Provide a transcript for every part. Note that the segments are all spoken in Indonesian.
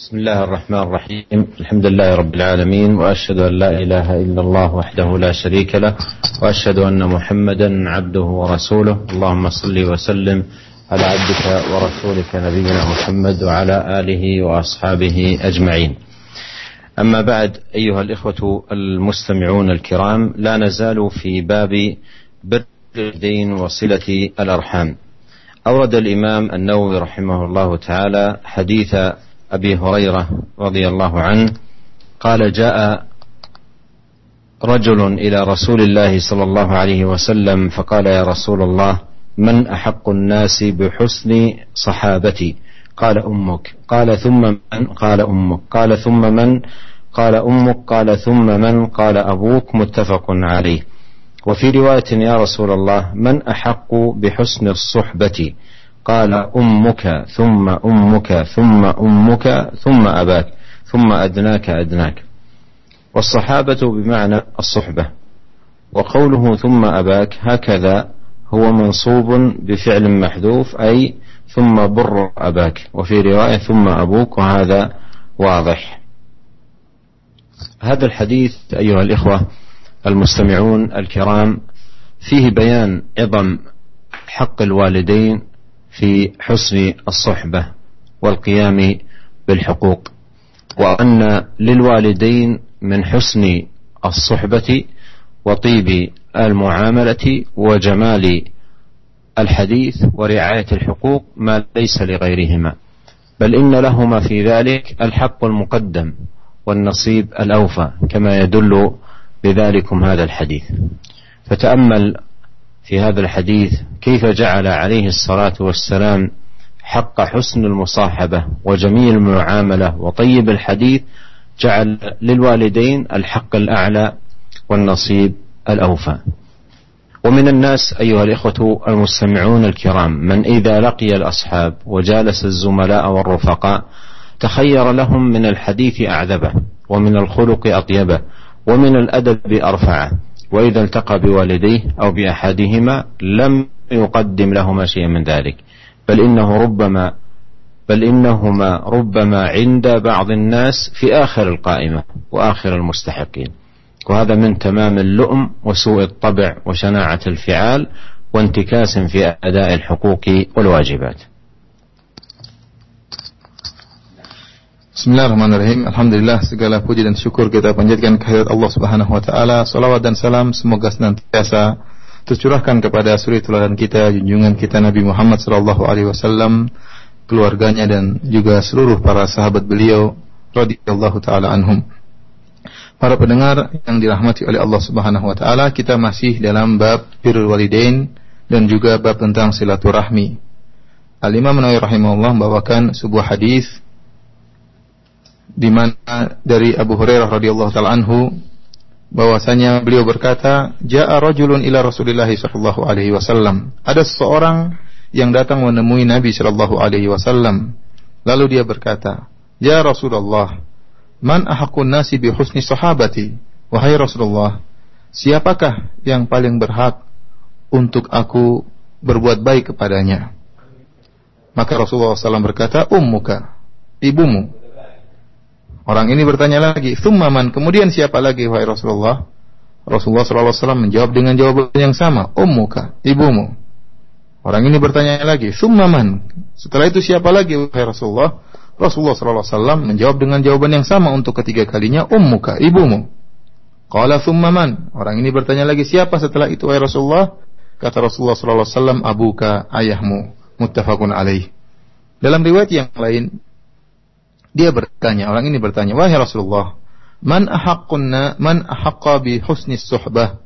بسم الله الرحمن الرحيم. الحمد لله رب العالمين وأشهد أن لا إله إلا الله وحده لا شريك له وأشهد أن محمدا عبده ورسوله. اللهم صل وسلم على عبدك ورسولك نبينا محمد وعلى آله وأصحابه أجمعين. أما بعد أيها الإخوة المستمعون الكرام لا نزال في باب بر الدين وصلة الأرحام. أورد الإمام النووي رحمه الله تعالى حديث أبي هريرة رضي الله عنه قال جاء رجل إلى رسول الله صلى الله عليه وسلم فقال يا رسول الله من أحق الناس بحسن صحابتي؟ قال أمك. قال ثم من؟ قال أمك. قال ثم من؟ قال أمك. قال ثم من؟ قال أبوك. متفق عليه. وفي رواية يا رسول الله من أحق بحسن الصحبة؟ قال أمك ثم أمك ثم أمك ثم أباك ثم أدناك أدناك. والصحابة بمعنى الصحبة. وقوله ثم أباك هكذا هو منصوب بفعل محذوف أي ثم بر أباك. وفي رواية ثم أبوك وهذا واضح. هذا الحديث أيها الإخوة المستمعون الكرام فيه بيان عظم حق الوالدين في حسن الصحبة والقيام بالحقوق وأن للوالدين من حسن الصحبة وطيب المعاملة وجمال الحديث ورعاية الحقوق ما ليس لغيرهما. بل إن لهما في ذلك الحق المقدم والنصيب الأوفى كما يدل بذلكم هذا الحديث. فتأمل في هذا الحديث كيف جعل عليه الصلاة والسلام حق حسن المصاحبة وجميل المعاملة وطيب الحديث جعل للوالدين الحق الأعلى والنصيب الأوفى. ومن الناس أيها الإخوة المستمعون الكرام من إذا لقي الأصحاب وجالس الزملاء والرفقاء تخير لهم من الحديث أعذبه ومن الخلق أطيبه ومن الأدب أرفعه. وإذا التقى بوالديه أو بأحدهما لم يقدم لهما شيئا من ذلك. بل إنه ربما بل إنهما ربما عند بعض الناس في آخر القائمة وآخر المستحقين. وهذا من تمام اللؤم وسوء الطبع وشناعة الفعال وانتكاس في أداء الحقوق والواجبات. Bismillahirrahmanirrahim. Alhamdulillah segala puji dan syukur kita panjatkan kehadirat Allah Subhanahu wa taala. Salawat dan salam semoga senantiasa tercurahkan kepada suri teladan kita, junjungan kita Nabi Muhammad sallallahu alaihi wasallam, keluarganya dan juga seluruh para sahabat beliau radhiyallahu taala anhum. Para pendengar yang dirahmati oleh Allah Subhanahu wa taala, kita masih dalam bab birrul walidain dan juga bab tentang silaturahmi. Al-Imam Nawawi rahimahullah membawakan sebuah hadis di mana dari Abu Hurairah radhiyallahu taala anhu bahwasanya beliau berkata, "Ja'a rajulun ila Rasulillah sallallahu alaihi wasallam." Ada seseorang yang datang menemui Nabi sallallahu alaihi wasallam. Lalu dia berkata, "Ya Rasulullah, man ahakun nasi bi husni sahabati?" Wahai Rasulullah, siapakah yang paling berhak untuk aku berbuat baik kepadanya? Maka Rasulullah SAW berkata, ummuka, ibumu. Orang ini bertanya lagi, "Tsummaman?" Kemudian siapa lagi wahai Rasulullah? Rasulullah sallallahu wasallam menjawab dengan jawaban yang sama, "Ummuka, ibumu." Orang ini bertanya lagi, "Tsummaman?" Setelah itu siapa lagi wahai Rasulullah? Rasulullah sallallahu wasallam menjawab dengan jawaban yang sama untuk ketiga kalinya, "Ummuka, ibumu." Qala tsummaman? Orang ini bertanya lagi, "Siapa setelah itu wahai Rasulullah?" Kata Rasulullah sallallahu wasallam, "Abuka, ayahmu." Muttafaqun alaih. Dalam riwayat yang lain dia bertanya, orang ini bertanya, "Wahai Rasulullah, man ahaqqunna man ahaqqa bi husni suhbah?"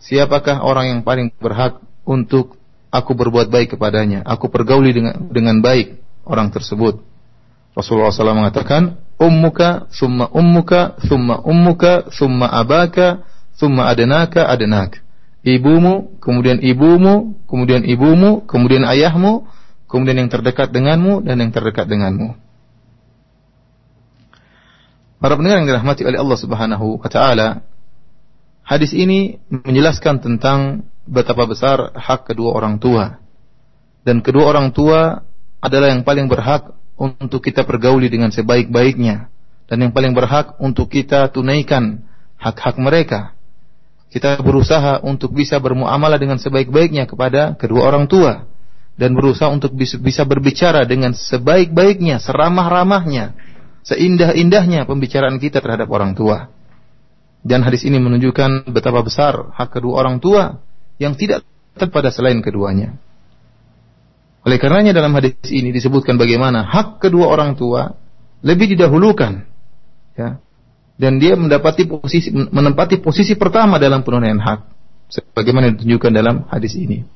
Siapakah orang yang paling berhak untuk aku berbuat baik kepadanya, aku pergauli dengan dengan baik orang tersebut? Rasulullah SAW mengatakan, "Ummuka, summa ummuka, summa ummuka, summa abaka, summa adenaka, adenak." Ibumu, kemudian ibumu, kemudian ibumu, kemudian ayahmu, kemudian yang terdekat denganmu dan yang terdekat denganmu. Para pendengar yang dirahmati oleh Allah Subhanahu wa taala, hadis ini menjelaskan tentang betapa besar hak kedua orang tua. Dan kedua orang tua adalah yang paling berhak untuk kita pergauli dengan sebaik-baiknya dan yang paling berhak untuk kita tunaikan hak-hak mereka. Kita berusaha untuk bisa bermuamalah dengan sebaik-baiknya kepada kedua orang tua dan berusaha untuk bisa berbicara dengan sebaik-baiknya, seramah-ramahnya, seindah-indahnya pembicaraan kita terhadap orang tua. Dan hadis ini menunjukkan betapa besar hak kedua orang tua yang tidak terpada selain keduanya. Oleh karenanya dalam hadis ini disebutkan bagaimana hak kedua orang tua lebih didahulukan. Ya. Dan dia mendapati posisi menempati posisi pertama dalam penunaian hak sebagaimana ditunjukkan dalam hadis ini.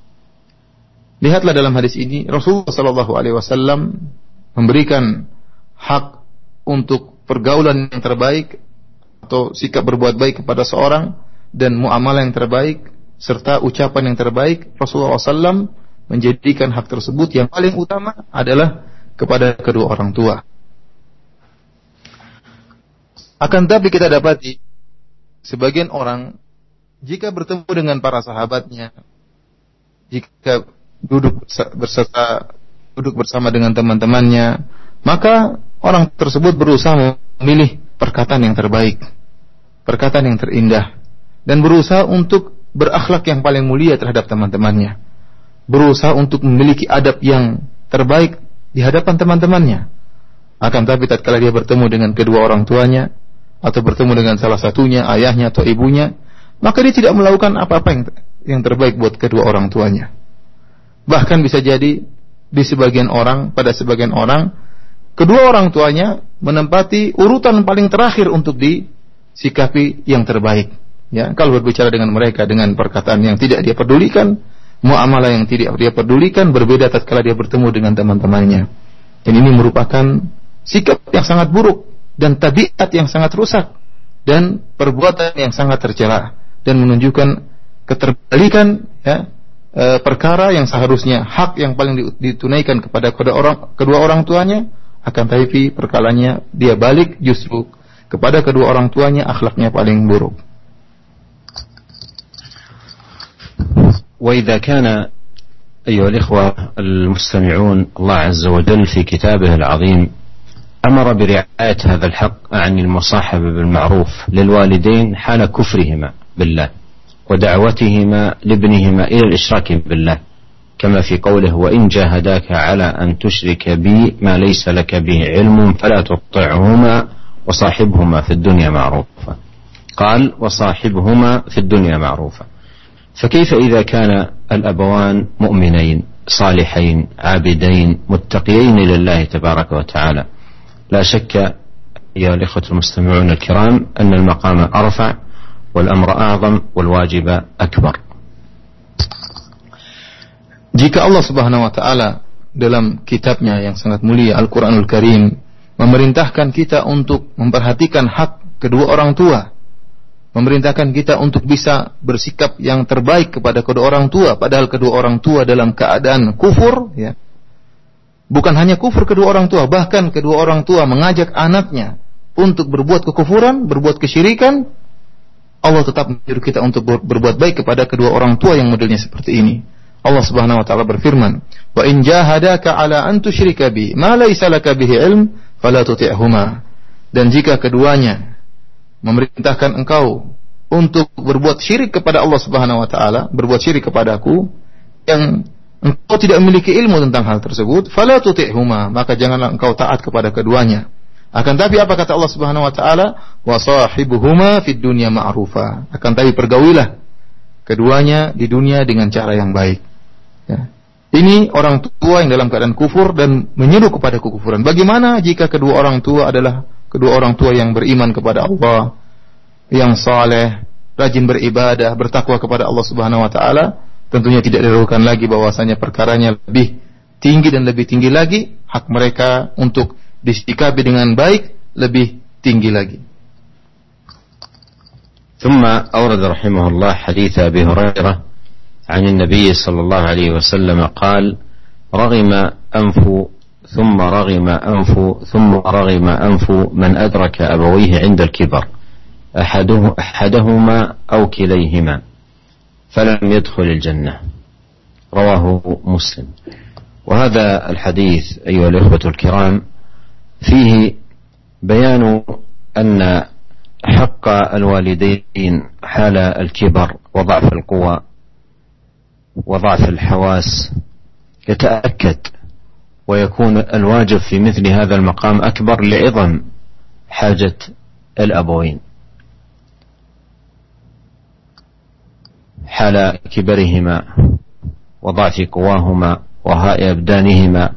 Lihatlah dalam hadis ini Rasulullah sallallahu alaihi wasallam memberikan hak untuk pergaulan yang terbaik atau sikap berbuat baik kepada seorang dan muamalah yang terbaik serta ucapan yang terbaik Rasulullah SAW menjadikan hak tersebut yang paling utama adalah kepada kedua orang tua. Akan tapi kita dapati sebagian orang jika bertemu dengan para sahabatnya, jika duduk berserta duduk bersama dengan teman-temannya, maka orang tersebut berusaha memilih perkataan yang terbaik, perkataan yang terindah, dan berusaha untuk berakhlak yang paling mulia terhadap teman-temannya, berusaha untuk memiliki adab yang terbaik di hadapan teman-temannya. Akan tapi tatkala dia bertemu dengan kedua orang tuanya atau bertemu dengan salah satunya, ayahnya atau ibunya, maka dia tidak melakukan apa-apa yang terbaik buat kedua orang tuanya. Bahkan bisa jadi di sebagian orang, pada sebagian orang, kedua orang tuanya menempati urutan paling terakhir untuk disikapi yang terbaik. Ya, kalau berbicara dengan mereka dengan perkataan yang tidak dia pedulikan, muamalah yang tidak dia pedulikan berbeda tatkala dia bertemu dengan teman-temannya. Dan ini merupakan sikap yang sangat buruk dan tabiat yang sangat rusak dan perbuatan yang sangat tercela dan menunjukkan keterbalikan ya e, perkara yang seharusnya hak yang paling ditunaikan kepada kedua orang kedua orang tuanya akan tapi perkalanya dia balik justru kepada kedua orang tuanya akhlaknya paling buruk. وإذا كان أيها الإخوة المستمعون الله عز وجل في كتابه العظيم أمر برعاية هذا الحق عن المصاحبة بالمعروف للوالدين حال كفرهما بالله ودعوتهما لابنهما إلى الإشراك بالله كما في قوله وإن جاهداك على أن تشرك بي ما ليس لك به علم فلا تطعهما وصاحبهما في الدنيا معروفا. قال وصاحبهما في الدنيا معروفا. فكيف إذا كان الأبوان مؤمنين صالحين عابدين متقيين لله تبارك وتعالى؟ لا شك أيها الإخوة المستمعون الكرام أن المقام أرفع والأمر أعظم والواجب أكبر. Jika Allah Subhanahu wa taala dalam kitabnya yang sangat mulia Al-Qur'anul Karim memerintahkan kita untuk memperhatikan hak kedua orang tua memerintahkan kita untuk bisa bersikap yang terbaik kepada kedua orang tua padahal kedua orang tua dalam keadaan kufur ya. Bukan hanya kufur kedua orang tua bahkan kedua orang tua mengajak anaknya untuk berbuat kekufuran berbuat kesyirikan Allah tetap menyuruh kita untuk berbuat baik kepada kedua orang tua yang modelnya seperti ini Allah Subhanahu wa taala berfirman wa in jahadaka ala an tusyrika bi ma laysa laka bihi ilm fala tuti'huma dan jika keduanya memerintahkan engkau untuk berbuat syirik kepada Allah Subhanahu wa taala, berbuat syirik kepadaku yang engkau tidak memiliki ilmu tentang hal tersebut, fala tuti'huma, maka janganlah engkau taat kepada keduanya. Akan tapi apa kata Allah Subhanahu wa taala? Wa sahibuhuma fid dunya ma'rufa. Akan tapi pergaulilah keduanya di dunia dengan cara yang baik. Ya. Ini orang tua yang dalam keadaan kufur dan menyuruh kepada kekufuran. Bagaimana jika kedua orang tua adalah kedua orang tua yang beriman kepada Allah, yang saleh, rajin beribadah, bertakwa kepada Allah Subhanahu wa taala, tentunya tidak diragukan lagi bahwasanya perkaranya lebih tinggi dan lebih tinggi lagi hak mereka untuk disikapi dengan baik lebih tinggi lagi. ثم أورد رحمه الله حديث أبي هريرة عن النبي صلى الله عليه وسلم قال رغم أنف ثم رغم أنف ثم رغم أنف من أدرك أبويه عند الكبر أحده أحدهما أو كليهما فلم يدخل الجنة. رواه مسلم. وهذا الحديث أيها الإخوة الكرام فيه بيان أن حق الوالدين حال الكبر وضعف القوى. وضعف الحواس يتأكد ويكون الواجب في مثل هذا المقام أكبر لعظم حاجة الأبوين. حال كبرهما وضعف قواهما وهاء أبدانهما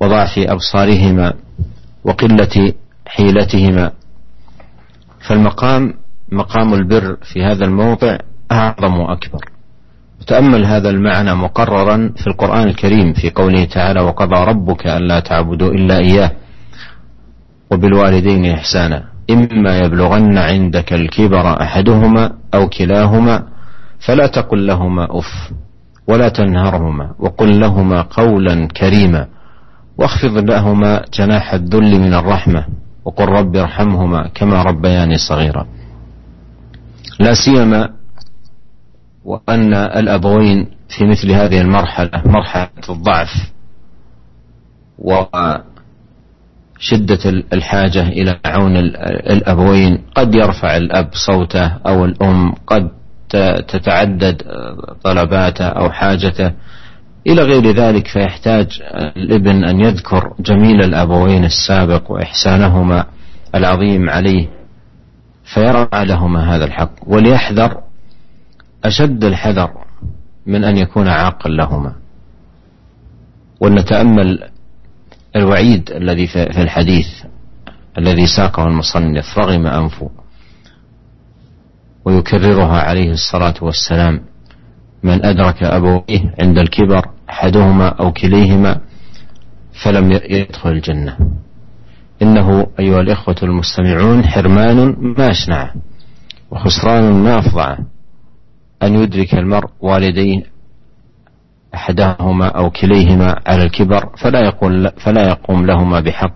وضعف أبصارهما وقلة حيلتهما. فالمقام مقام البر في هذا الموضع أعظم وأكبر. تأمل هذا المعنى مقررا في القرآن الكريم في قوله تعالى وقضى ربك ألا تعبدوا إلا إياه وبالوالدين إحسانا. إما يبلغن عندك الكبر أحدهما أو كلاهما فلا تقل لهما أف ولا تنهرهما وقل لهما قولا كريما واخفض لهما جناح الذل من الرحمة وقل رب ارحمهما كما ربياني صغيرا. لا سيما وأن الأبوين في مثل هذه المرحلة مرحلة الضعف وشدة الحاجة إلى عون الأبوين. قد يرفع الأب صوته أو الأم قد تتعدد طلباته أو حاجته. إلى غير ذلك فيحتاج الابن أن يذكر جميل الأبوين السابق وإحسانهما العظيم عليه فيرعى لهما هذا الحق. وليحذر أشد الحذر من أن يكون عاقا لهما. ولنتأمل الوعيد الذي في الحديث الذي ساقه المصنف رغم أنفه ويكررها عليه الصلاة والسلام. من أدرك أبويه عند الكبر أحدهما أو كليهما فلم يدخل الجنة. إنه أيها الإخوة المستمعون حرمان ما أشنعه وخسران ما أفظعه أن يدرك المرء والديه أحدهما أو كليهما على الكبر فلا يقول فلا يقوم لهما بحق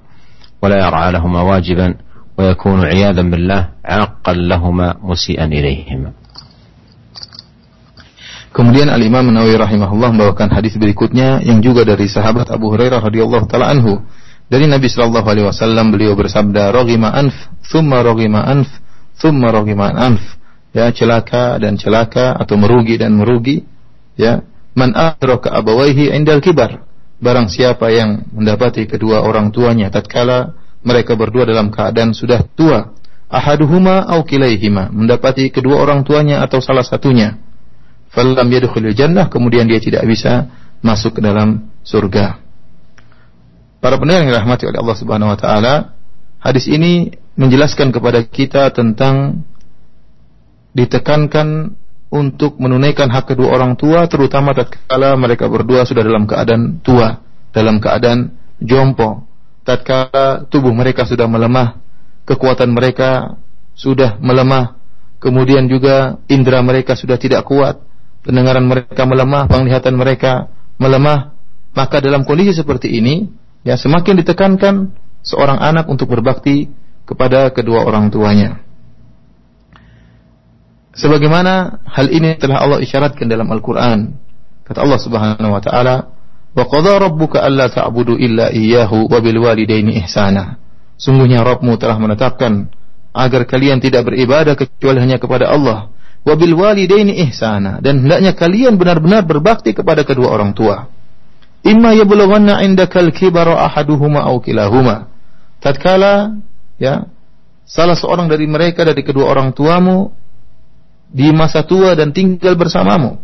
ولا يرعى لهما واجبا ويكون عياذا بالله عاقا لهما مسيئا إليهما Kemudian Al Imam Nawawi rahimahullah membawakan hadis berikutnya yang juga dari sahabat Abu Hurairah radhiyallahu taala anhu. Dari Nabi sallallahu alaihi wasallam beliau bersabda, "Raghima anf, thumma raghima anf, thumma raghima anf." Ya, celaka dan celaka atau merugi dan merugi. Ya, man adraka abawaihi indal kibar. Barang siapa yang mendapati kedua orang tuanya tatkala mereka berdua dalam keadaan sudah tua, ahaduhuma au kilaihima, mendapati kedua orang tuanya atau salah satunya falam yadkhulul jannah kemudian dia tidak bisa masuk ke dalam surga. Para pendengar yang dirahmati oleh Allah Subhanahu wa taala, hadis ini menjelaskan kepada kita tentang ditekankan untuk menunaikan hak kedua orang tua terutama tatkala mereka berdua sudah dalam keadaan tua, dalam keadaan jompo, tatkala tubuh mereka sudah melemah, kekuatan mereka sudah melemah, kemudian juga indera mereka sudah tidak kuat, pendengaran mereka melemah, penglihatan mereka melemah, maka dalam kondisi seperti ini, ya semakin ditekankan seorang anak untuk berbakti kepada kedua orang tuanya sebagaimana hal ini telah Allah isyaratkan dalam Al-Qur'an. Kata Allah Subhanahu wa taala, "Wa qadha rabbuka alla ta'budu illa iyyahu wa bil walidaini ihsana." Sungguhnya Rabbmu telah menetapkan agar kalian tidak beribadah kecuali hanya kepada Allah. Wa bil walidaini ihsana dan hendaknya kalian benar-benar berbakti kepada kedua orang tua. Imma yablughanna indakal kibara ahaduhuma aw kilahuma. Tatkala ya salah seorang dari mereka dari kedua orang tuamu di masa tua dan tinggal bersamamu.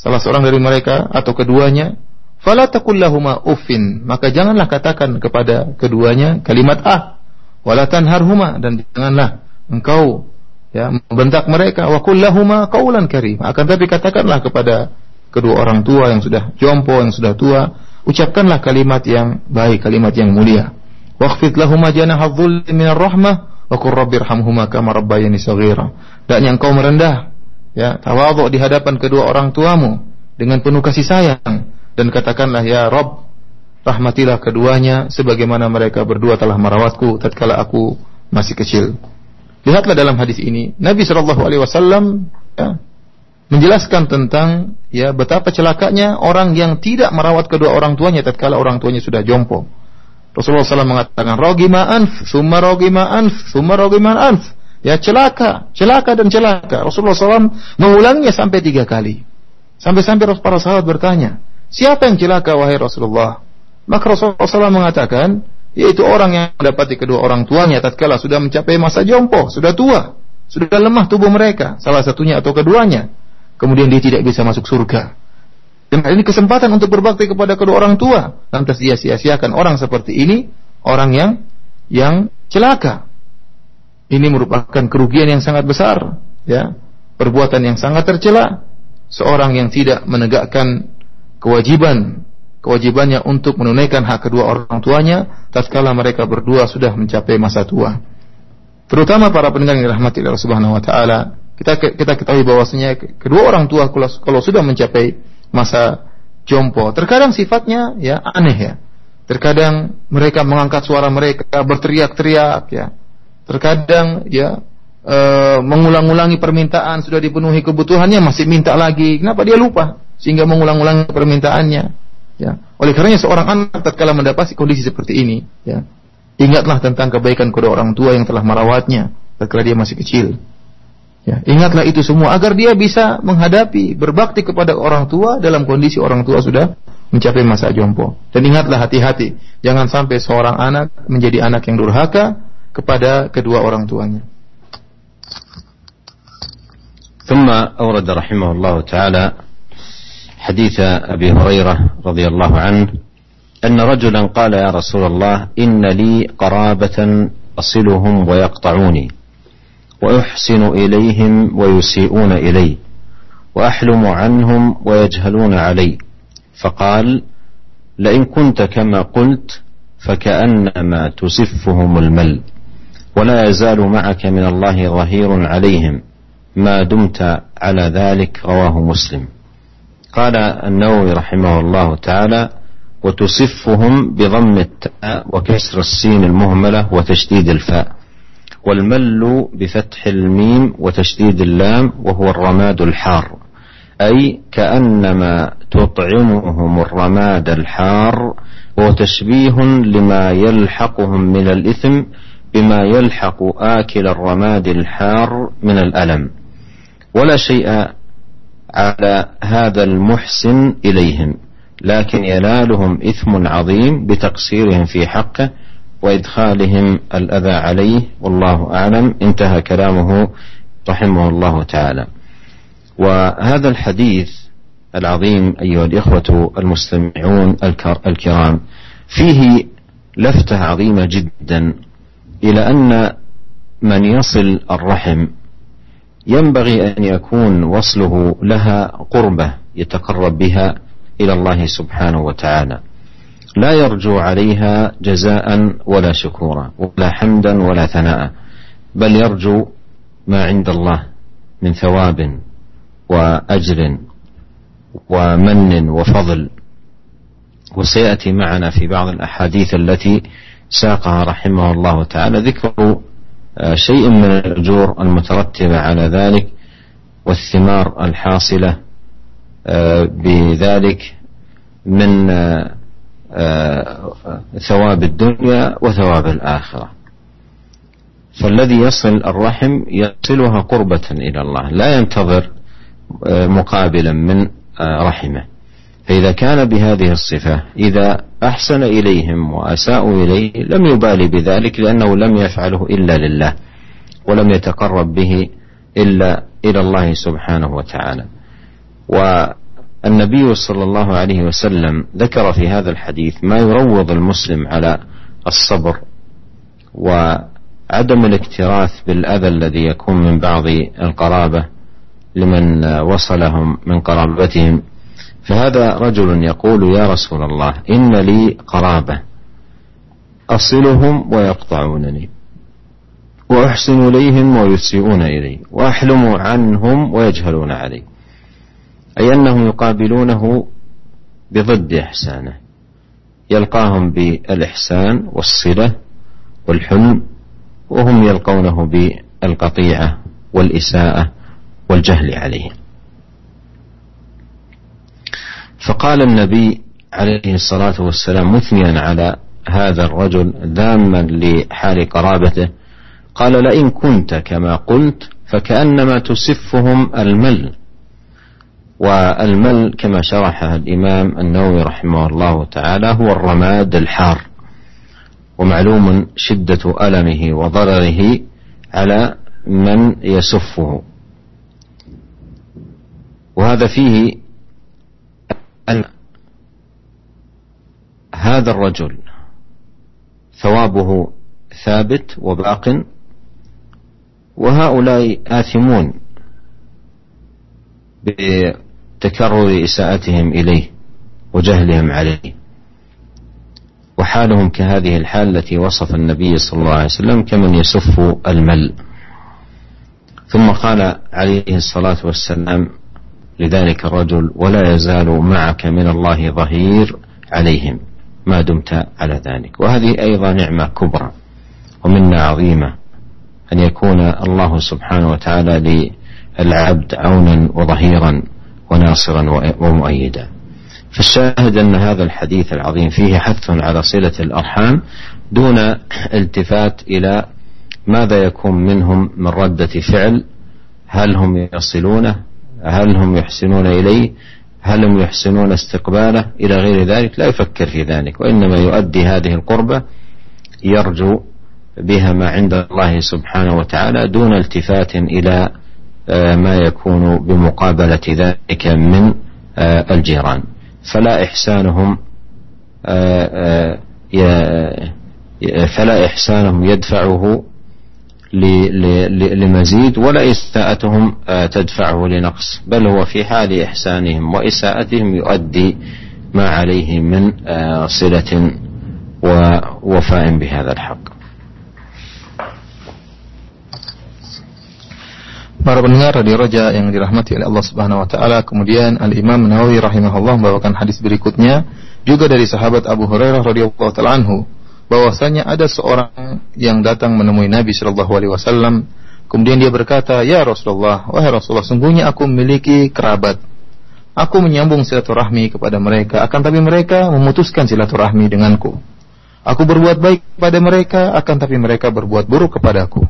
Salah seorang dari mereka atau keduanya fala taqul lahumā uffin. Maka janganlah katakan kepada keduanya kalimat ah wala tanharhuma dan janganlah engkau ya membentak mereka wa kullahuma qaulan karim akan tapi katakanlah kepada kedua orang tua yang sudah jompo yang sudah tua ucapkanlah kalimat yang baik kalimat yang mulia. Waqfid lahuma janaha dhulli minar rahmah wa qur rabbirhamhuma kama rabbayani saghira dan yang kau merendah ya tawadhu di hadapan kedua orang tuamu dengan penuh kasih sayang. Dan katakanlah ya Rabb rahmatilah keduanya sebagaimana mereka berdua telah merawatku tatkala aku masih kecil. Lihatlah dalam hadis ini, Nabi Wasallam ya, menjelaskan tentang ya betapa celakanya orang yang tidak merawat kedua orang tuanya tatkala orang tuanya sudah jompo. Rasulullah SAW mengatakan, Rogima anf, summa rogima anf, summa rogima anf. Ya celaka, celaka dan celaka. Rasulullah SAW mengulanginya sampai tiga kali. Sampai-sampai para sahabat bertanya, siapa yang celaka wahai Rasulullah? Maka Rasulullah SAW mengatakan, yaitu orang yang mendapati kedua orang tuanya tatkala sudah mencapai masa jompo, sudah tua, sudah lemah tubuh mereka, salah satunya atau keduanya. Kemudian dia tidak bisa masuk surga. Dan ini kesempatan untuk berbakti kepada kedua orang tua. Lantas dia sia-siakan orang seperti ini, orang yang yang celaka. Ini merupakan kerugian yang sangat besar, ya. Perbuatan yang sangat tercela. Seorang yang tidak menegakkan kewajiban kewajibannya untuk menunaikan hak kedua orang tuanya tatkala mereka berdua sudah mencapai masa tua. Terutama para pendengar yang dirahmati Allah Subhanahu wa taala, kita kita ketahui bahwasanya kedua orang tua kalau, kalau sudah mencapai masa jompo. Terkadang sifatnya ya aneh ya. Terkadang mereka mengangkat suara mereka berteriak-teriak ya. Terkadang ya e, mengulang-ulangi permintaan sudah dipenuhi kebutuhannya masih minta lagi. Kenapa dia lupa sehingga mengulang-ulangi permintaannya? Ya. Oleh karenanya seorang anak tatkala mendapati kondisi seperti ini, ya, ingatlah tentang kebaikan kedua orang tua yang telah merawatnya tatkala dia masih kecil. Ya, ingatlah itu semua agar dia bisa menghadapi berbakti kepada orang tua dalam kondisi orang tua sudah mencapai masa jompo. Dan ingatlah hati-hati, jangan sampai seorang anak menjadi anak yang durhaka kepada kedua orang tuanya. ثم أورد رحمه الله تعالى حديث أبي هريرة رضي الله عنه أن رجلا قال يا رسول الله إن لي قرابة أصلهم ويقطعوني وأحسن إليهم ويسيئون إلي وأحلم عنهم ويجهلون علي فقال لئن كنت كما قلت فكأنما تسفهم المل ولا يزال معك من الله ظهير عليهم. ما دمت على ذلك رواه مسلم. قال النووي رحمه الله تعالى وتصفهم بضم التاء وكسر السين المهملة وتشديد الفاء. والمل بفتح الميم وتشديد اللام وهو الرماد الحار. أي كأنما تطعمهم الرماد الحار وهو تشبيه لما يلحقهم من الإثم بما يلحق آكل الرماد الحار من الألم. ولا شيء على هذا المحسن إليهم لكن ينالهم إثم عظيم بتقصيرهم في حقه وإدخالهم الأذى عليه. والله أعلم. انتهى كلامه رحمه الله تعالى. وهذا الحديث العظيم أيها الإخوة المستمعون الكرام فيه لفتة عظيمة جدا إلى أن من يصل الرحم ينبغي أن يكون وصله لها قربة يتقرب بها إلى الله سبحانه وتعالى. لا يرجو عليها جزاء ولا شكورا ولا حمدا ولا ثناء بل يرجو ما عند الله من ثواب وأجر ومن وفضل. وسيأتي معنا في بعض الأحاديث التي ساقها رحمه الله تعالى. ذكر آه، شيء من الأجور المترتبة على ذلك والثمار الحاصلة آه، بذلك من آه، ثواب الدنيا وثواب الآخرة. فالذي يصل الرحم يصلها قربة إلى الله لا ينتظر مقابلا من رحمه. فإذا كان بهذه الصفة إذا أحسن إليهم وأساءوا إليه لم يبالي بذلك لأنه لم يفعله إلا لله ولم يتقرب به إلا إلى الله سبحانه وتعالى. و النبي صلى الله عليه وسلم ذكر في هذا الحديث ما يروض المسلم على الصبر وعدم الاكتراث بالأذى الذي يكون من بعض القرابة لمن وصلهم من قرابتهم. فهذا رجل يقول يا رسول الله إن لي قرابة أصلهم ويقطعونني وأحسن إليهم ويسيئون إلي وأحلم عنهم ويجهلون علي أي أنهم يقابلونه بضد إحسانه يلقاهم بالإحسان والصلة والحلم وهم يلقونه بالقطيعة والإساءة والجهل عليه فقال النبي عليه الصلاة والسلام مثنيا على هذا الرجل ذاما لحال قرابته قال لئن كنت كما قلت فكأنما تسفهم المل. والمل كما شرحها الإمام النووي رحمه الله تعالى هو الرماد الحار ومعلوم شدة ألمه وضرره على من يسفه. وهذا فيه أن هذا الرجل ثوابه ثابت وباق وهؤلاء آثمون بتكرر إساءتهم إليه وجهلهم عليه وحالهم كهذه الحال التي وصف النبي صلى الله عليه وسلم كمن يسف المل. ثم قال عليه الصلاة والسلام لذلك الرجل ولا يزال معك من الله ظهير عليهم. ما دمت على ذلك. وهذه أيضا نعمة كبرى ومنة عظيمة أن يكون الله سبحانه وتعالى للعبد عونا وظهيرا وناصرا ومؤيدا. فالشاهد أن هذا الحديث العظيم فيه حث على صلة الأرحام دون التفات إلى ماذا يكون منهم من ردة فعل هل هم يصلونه هل هم يحسنون إليه هل هم يحسنون استقباله؟ إلى غير ذلك لا يفكر في ذلك وإنما يؤدي هذه القربة يرجو بها ما عند الله سبحانه وتعالى دون التفات إلى آه، ما يكون بمقابلة ذلك من آه، الجيران. فلا إحسانهم آه، فلا إحسانهم يدفعه لمزيد ولا إساءتهم تدفعه لنقص بل هو في حال إحسانهم وإساءتهم يؤدي ما عليه من صلة ووفاء بهذا الحق Para pendengar Radio Roja yang dirahmati oleh Allah Subhanahu wa taala, kemudian Al Imam Nawawi rahimahullah membawakan hadis berikutnya juga dari sahabat Abu Hurairah radhiyallahu taala anhu bahwasanya ada seorang yang datang menemui Nabi sallallahu alaihi wasallam kemudian dia berkata, "Ya Rasulullah, wahai Rasulullah, sungguhnya aku memiliki kerabat. Aku menyambung silaturahmi kepada mereka, akan tapi mereka memutuskan silaturahmi denganku. Aku berbuat baik kepada mereka, akan tapi mereka berbuat buruk kepadaku."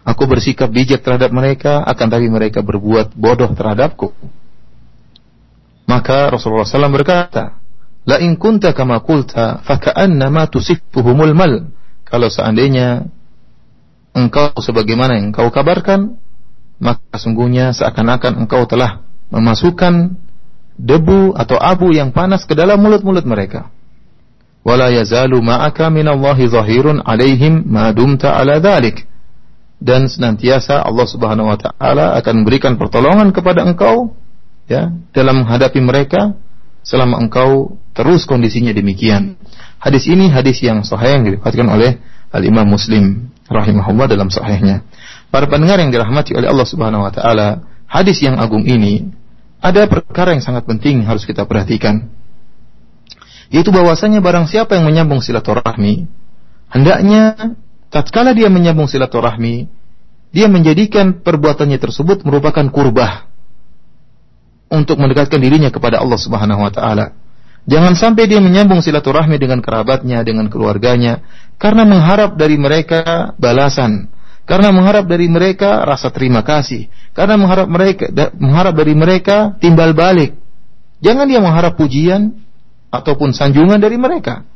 Aku bersikap bijak terhadap mereka, akan tapi mereka berbuat bodoh terhadapku. Maka Rasulullah SAW berkata, La in kunta kama kulta, faka'annama tusifuhumul mal. Kalau seandainya engkau sebagaimana yang engkau kabarkan, maka sungguhnya seakan-akan engkau telah memasukkan debu atau abu yang panas ke dalam mulut-mulut mereka. Wala yazalu ma'aka minallahi zahirun alaihim ma dumta ala dhalik dan senantiasa Allah Subhanahu wa taala akan memberikan pertolongan kepada engkau ya dalam menghadapi mereka selama engkau terus kondisinya demikian. Hadis ini hadis yang sahih yang diriwayatkan oleh Al Imam Muslim rahimahullah dalam sahihnya. Para pendengar yang dirahmati oleh Allah Subhanahu wa taala, hadis yang agung ini ada perkara yang sangat penting harus kita perhatikan. Yaitu bahwasanya barang siapa yang menyambung silaturahmi hendaknya tatkala dia menyambung silaturahmi, dia menjadikan perbuatannya tersebut merupakan kurbah untuk mendekatkan dirinya kepada Allah Subhanahu wa taala. Jangan sampai dia menyambung silaturahmi dengan kerabatnya, dengan keluarganya karena mengharap dari mereka balasan, karena mengharap dari mereka rasa terima kasih, karena mengharap mereka mengharap dari mereka timbal balik. Jangan dia mengharap pujian ataupun sanjungan dari mereka.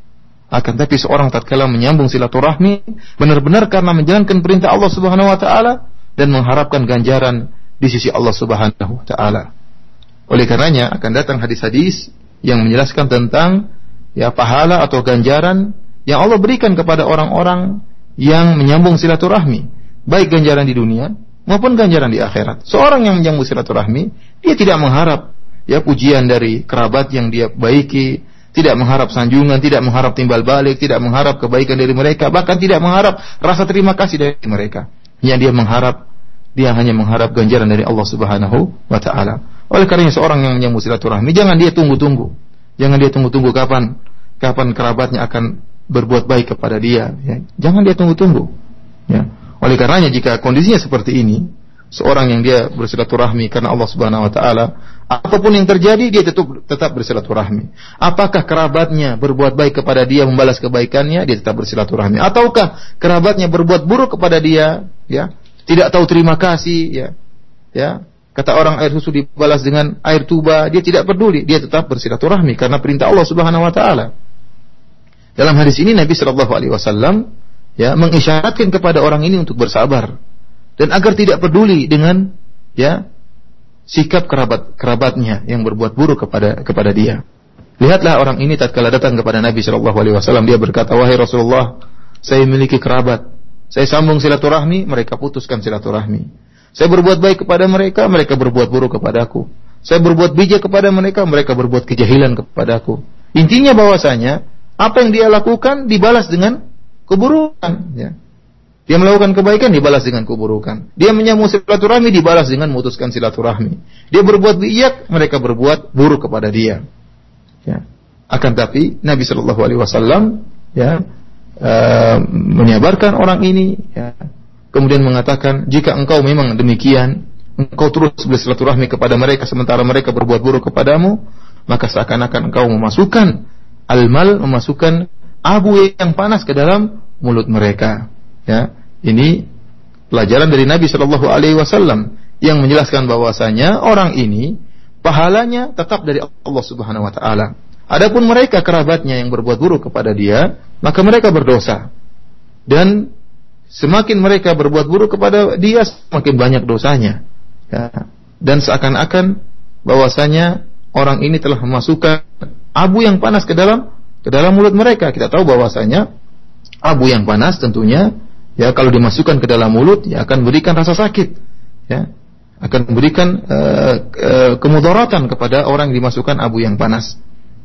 Akan tapi seorang tatkala menyambung silaturahmi benar-benar karena menjalankan perintah Allah Subhanahu wa taala dan mengharapkan ganjaran di sisi Allah Subhanahu wa taala. Oleh karenanya akan datang hadis-hadis yang menjelaskan tentang ya pahala atau ganjaran yang Allah berikan kepada orang-orang yang menyambung silaturahmi, baik ganjaran di dunia maupun ganjaran di akhirat. Seorang yang menyambung silaturahmi, dia tidak mengharap ya pujian dari kerabat yang dia baiki, tidak mengharap sanjungan, tidak mengharap timbal balik, tidak mengharap kebaikan dari mereka, bahkan tidak mengharap rasa terima kasih dari mereka. Yang dia mengharap, dia hanya mengharap ganjaran dari Allah Subhanahu wa taala. Oleh karena seorang yang menyambut silaturahmi, jangan dia tunggu-tunggu. Jangan dia tunggu-tunggu kapan kapan kerabatnya akan berbuat baik kepada dia, ya. Jangan dia tunggu-tunggu. Ya. Oleh karenanya jika kondisinya seperti ini, seorang yang dia bersilaturahmi karena Allah Subhanahu wa taala, apa pun yang terjadi dia tetap tetap bersilaturahmi. Apakah kerabatnya berbuat baik kepada dia membalas kebaikannya, dia tetap bersilaturahmi. Ataukah kerabatnya berbuat buruk kepada dia, ya, tidak tahu terima kasih, ya. Ya, kata orang air susu dibalas dengan air tuba, dia tidak peduli, dia tetap bersilaturahmi karena perintah Allah Subhanahu wa taala. Dalam hadis ini Nabi Shallallahu alaihi wasallam ya mengisyaratkan kepada orang ini untuk bersabar dan agar tidak peduli dengan ya sikap kerabat kerabatnya yang berbuat buruk kepada kepada dia. Lihatlah orang ini tatkala datang kepada Nabi Shallallahu alaihi wasallam dia berkata, "Wahai Rasulullah, saya memiliki kerabat. Saya sambung silaturahmi, mereka putuskan silaturahmi. Saya berbuat baik kepada mereka, mereka berbuat buruk kepadaku. Saya berbuat bijak kepada mereka, mereka berbuat kejahilan kepadaku." Intinya bahwasanya apa yang dia lakukan dibalas dengan keburukan. Ya. Dia melakukan kebaikan dibalas dengan keburukan. Dia menyambung silaturahmi dibalas dengan memutuskan silaturahmi. Dia berbuat bijak, mereka berbuat buruk kepada dia. Ya. Akan tapi Nabi Shallallahu Alaihi Wasallam ya uh, menyabarkan orang ini. Ya. Kemudian mengatakan jika engkau memang demikian, engkau terus bersilaturahmi kepada mereka sementara mereka berbuat buruk kepadamu, maka seakan-akan engkau memasukkan al-mal memasukkan abu yang panas ke dalam mulut mereka. Ya, ini pelajaran dari Nabi Shallallahu Alaihi Wasallam yang menjelaskan bahwasanya orang ini pahalanya tetap dari Allah Subhanahu Wa Taala. Adapun mereka kerabatnya yang berbuat buruk kepada dia, maka mereka berdosa. Dan semakin mereka berbuat buruk kepada dia, semakin banyak dosanya. Ya. Dan seakan-akan bahwasanya orang ini telah memasukkan abu yang panas ke dalam ke dalam mulut mereka. Kita tahu bahwasanya abu yang panas tentunya ya kalau dimasukkan ke dalam mulut ya akan memberikan rasa sakit ya akan memberikan uh, uh, kemudaratan kepada orang yang dimasukkan abu yang panas.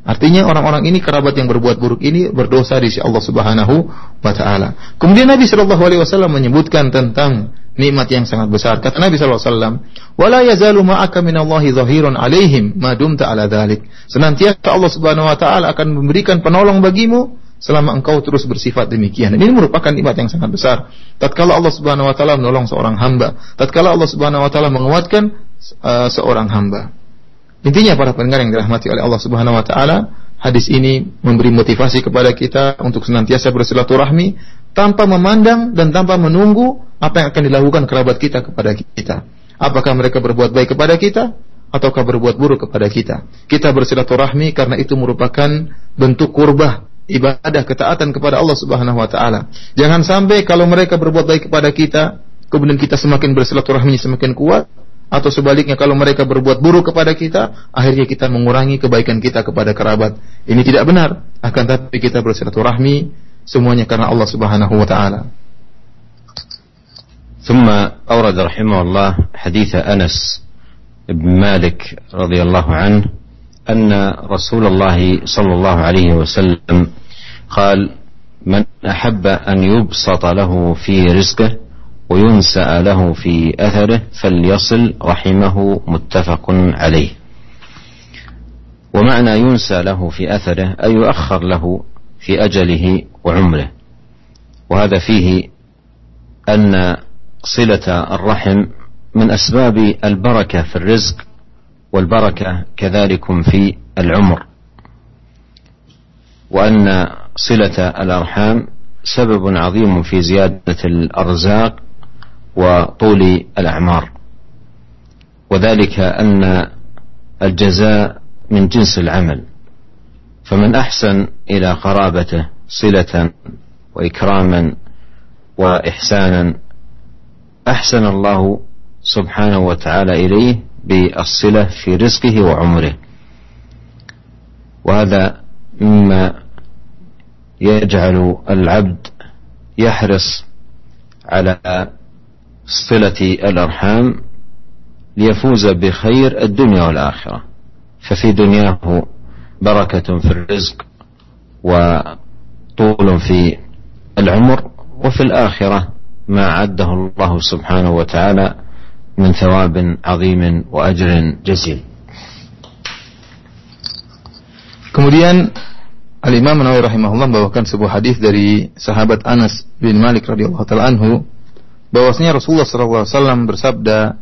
Artinya orang-orang ini kerabat yang berbuat buruk ini berdosa di sisi Allah Subhanahu wa taala. Kemudian Nabi Shallallahu alaihi wasallam menyebutkan tentang nikmat yang sangat besar. Kata Nabi sallallahu alaihi wasallam, "Wala yazalu ma'aka minallahi dhahirun 'alaihim ma dumta 'ala dhalik." Senantiasa Allah Subhanahu wa taala akan memberikan penolong bagimu selama engkau terus bersifat demikian. Ini merupakan nikmat yang sangat besar. Tatkala Allah Subhanahu wa taala menolong seorang hamba, tatkala Allah Subhanahu wa taala menguatkan uh, seorang hamba. Intinya para pendengar yang dirahmati oleh Allah Subhanahu wa taala, hadis ini memberi motivasi kepada kita untuk senantiasa bersilaturahmi tanpa memandang dan tanpa menunggu apa yang akan dilakukan kerabat kita kepada kita. Apakah mereka berbuat baik kepada kita ataukah berbuat buruk kepada kita? Kita bersilaturahmi karena itu merupakan bentuk kurbah ibadah ketaatan kepada Allah Subhanahu wa taala. Jangan sampai kalau mereka berbuat baik kepada kita, kemudian kita semakin bersilaturahmi semakin kuat, atau sebaliknya kalau mereka berbuat buruk kepada kita, akhirnya kita mengurangi kebaikan kita kepada kerabat. Ini tidak benar. Akan tapi kita bersilaturahmi semuanya karena Allah Subhanahu wa taala. ثم أورد رحمه الله حديث أنس بن مالك رضي الله عنه أن رسول الله صلى الله عليه وسلم قال من أحب أن يبسط له في رزقه وينسأ له في أثره فليصل رحمه متفق عليه. ومعنى ينسى له في أثره أي يؤخر له في أجله وعمره. وهذا فيه أن صلة الرحم من أسباب البركة في الرزق والبركة كذلك في العمر. وأن صلة الأرحام سبب عظيم في زيادة الأرزاق وطول الأعمار. وذلك أن الجزاء من جنس العمل. فمن أحسن إلى قرابته صلة وإكراما وإحسانا أحسن الله سبحانه وتعالى إليه بالصلة في رزقه وعمره. وهذا مما يجعل العبد يحرص على صلة الأرحام ليفوز بخير الدنيا والآخرة. ففي دنياه بركة في الرزق وطول في العمر وفي الآخرة ما عده الله سبحانه وتعالى من ثواب عظيم وأجر جزيل. Kemudian Al-Imam Nawawi rahimahullah membawakan sebuah hadis dari sahabat Anas bin Malik radhiyallahu taala anhu. Bahwasanya Rasulullah SAW bersabda,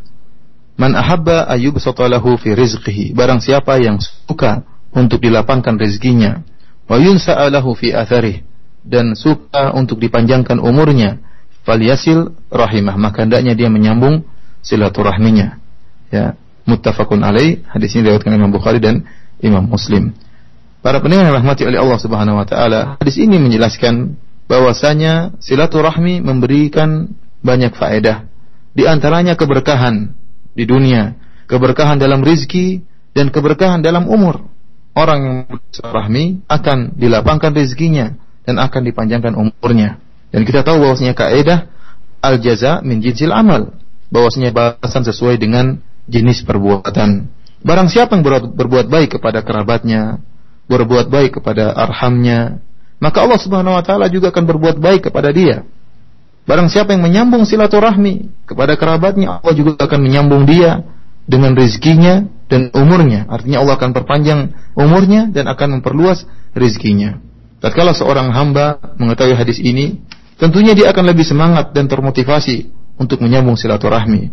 "Man ahabba ayyub lahu fi rizqihi." Barang siapa yang suka untuk dilapangkan rezekinya, wa yunsa'alahu fi atharih dan suka untuk dipanjangkan umurnya, falyasil rahimah, maka hendaknya dia menyambung silaturahminya. Ya, muttafaqun alaih, hadis ini diriwayatkan Imam Bukhari dan Imam Muslim. Para pendengar yang rahmati oleh Allah Subhanahu wa taala, hadis ini menjelaskan bahwasanya silaturahmi memberikan banyak faedah. Di antaranya keberkahan di dunia, keberkahan dalam rizki dan keberkahan dalam umur. Orang yang silaturahmi akan dilapangkan rizkinya dan akan dipanjangkan umurnya. Dan kita tahu bahwasanya kaidah al jaza min jinsil amal, bahwasanya balasan sesuai dengan jenis perbuatan. Barang siapa yang berbuat, berbuat baik kepada kerabatnya, berbuat baik kepada arhamnya, maka Allah Subhanahu wa taala juga akan berbuat baik kepada dia. Barang siapa yang menyambung silaturahmi kepada kerabatnya, Allah juga akan menyambung dia dengan rezekinya dan umurnya. Artinya Allah akan perpanjang umurnya dan akan memperluas rezekinya. Tatkala seorang hamba mengetahui hadis ini, tentunya dia akan lebih semangat dan termotivasi untuk menyambung silaturahmi.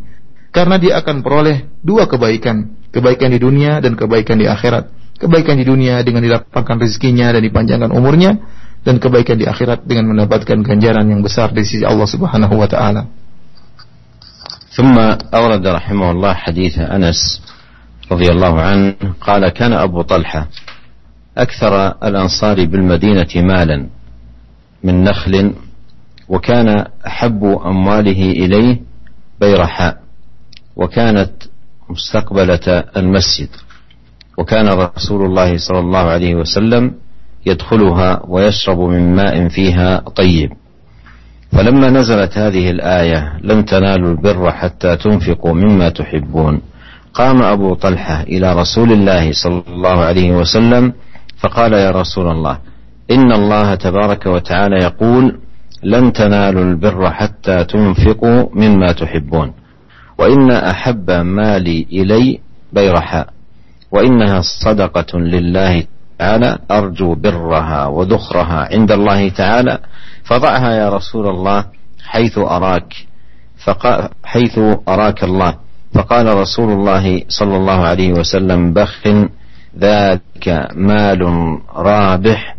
Karena dia akan peroleh dua kebaikan, kebaikan di dunia dan kebaikan di akhirat kebaikan di dunia dengan didapatkan rezekinya dan dipanjangkan umurnya dan kebaikan di akhirat dengan mendapatkan ganjaran yang besar di sisi Allah Subhanahu wa taala. ثم أورد رحمه الله حديث أنس رضي الله عنه قال كان أبو طلحة أكثر الأنصار بالمدينة مالا من نخل وكان أحب أمواله إليه بيرحاء وكانت مستقبلة المسجد وكان رسول الله صلى الله عليه وسلم يدخلها ويشرب من ماء فيها طيب. فلما نزلت هذه الآية لن تنالوا البر حتى تنفقوا مما تحبون. قام أبو طلحة إلى رسول الله صلى الله عليه وسلم فقال يا رسول الله إن الله تبارك وتعالى يقول لن تنالوا البر حتى تنفقوا مما تحبون. وإن أحب مالي إلي بيرحاء وإنها صدقة لله تعالى أرجو برها وذخرها عند الله تعالى. فضعها يا رسول الله حيث أراك. حيث أراك الله. فقال رسول الله صلى الله عليه وسلم بخ ذلك مال رابح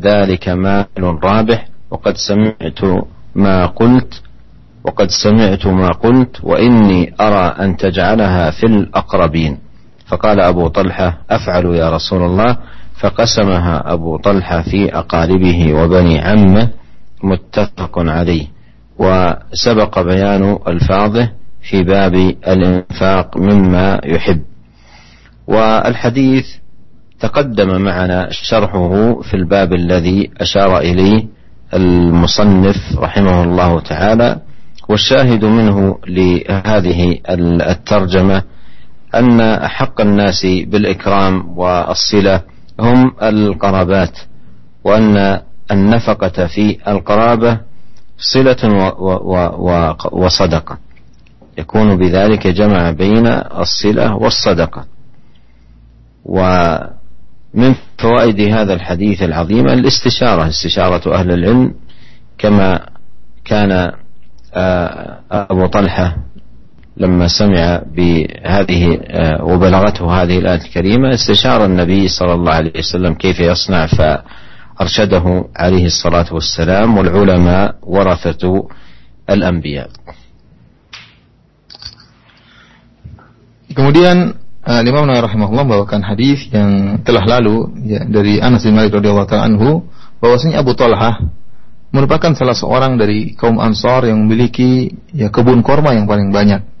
ذلك مال رابح. وقد سمعت ما قلت وقد سمعت ما قلت وإني أرى أن تجعلها في الأقربين. فقال أبو طلحة أفعل يا رسول الله. فقسمها أبو طلحة في أقاربه وبني عمه متفق عليه وسبق بيان ألفاظه في باب الإنفاق مما يحب. والحديث تقدم معنا شرحه في الباب الذي أشار إليه المصنف رحمه الله تعالى والشاهد منه لهذه الترجمة أن أحق الناس بالإكرام والصلة هم القرابات وأن النفقة في القرابة صلة وصدقة. يكون بذلك جمع بين الصلة والصدقة. ومن فوائد هذا الحديث العظيم الاستشارة استشارة أهل العلم كما كان آه، أبو طلحة لما سمع بهذه آه، وبلغته هذه الآية الكريمة استشار النبي صلى الله عليه وسلم كيف يصنع فأرشده عليه الصلاة والسلام والعلماء ورثة الأنبياء Kemudian uh, Imam Nawawi rahimahullah membawakan hadis yang telah lalu ya, dari Anas bin Malik radhiyallahu anhu bahwasanya Abu Talhah merupakan salah seorang dari kaum Ansar yang memiliki ya kebun korma yang paling banyak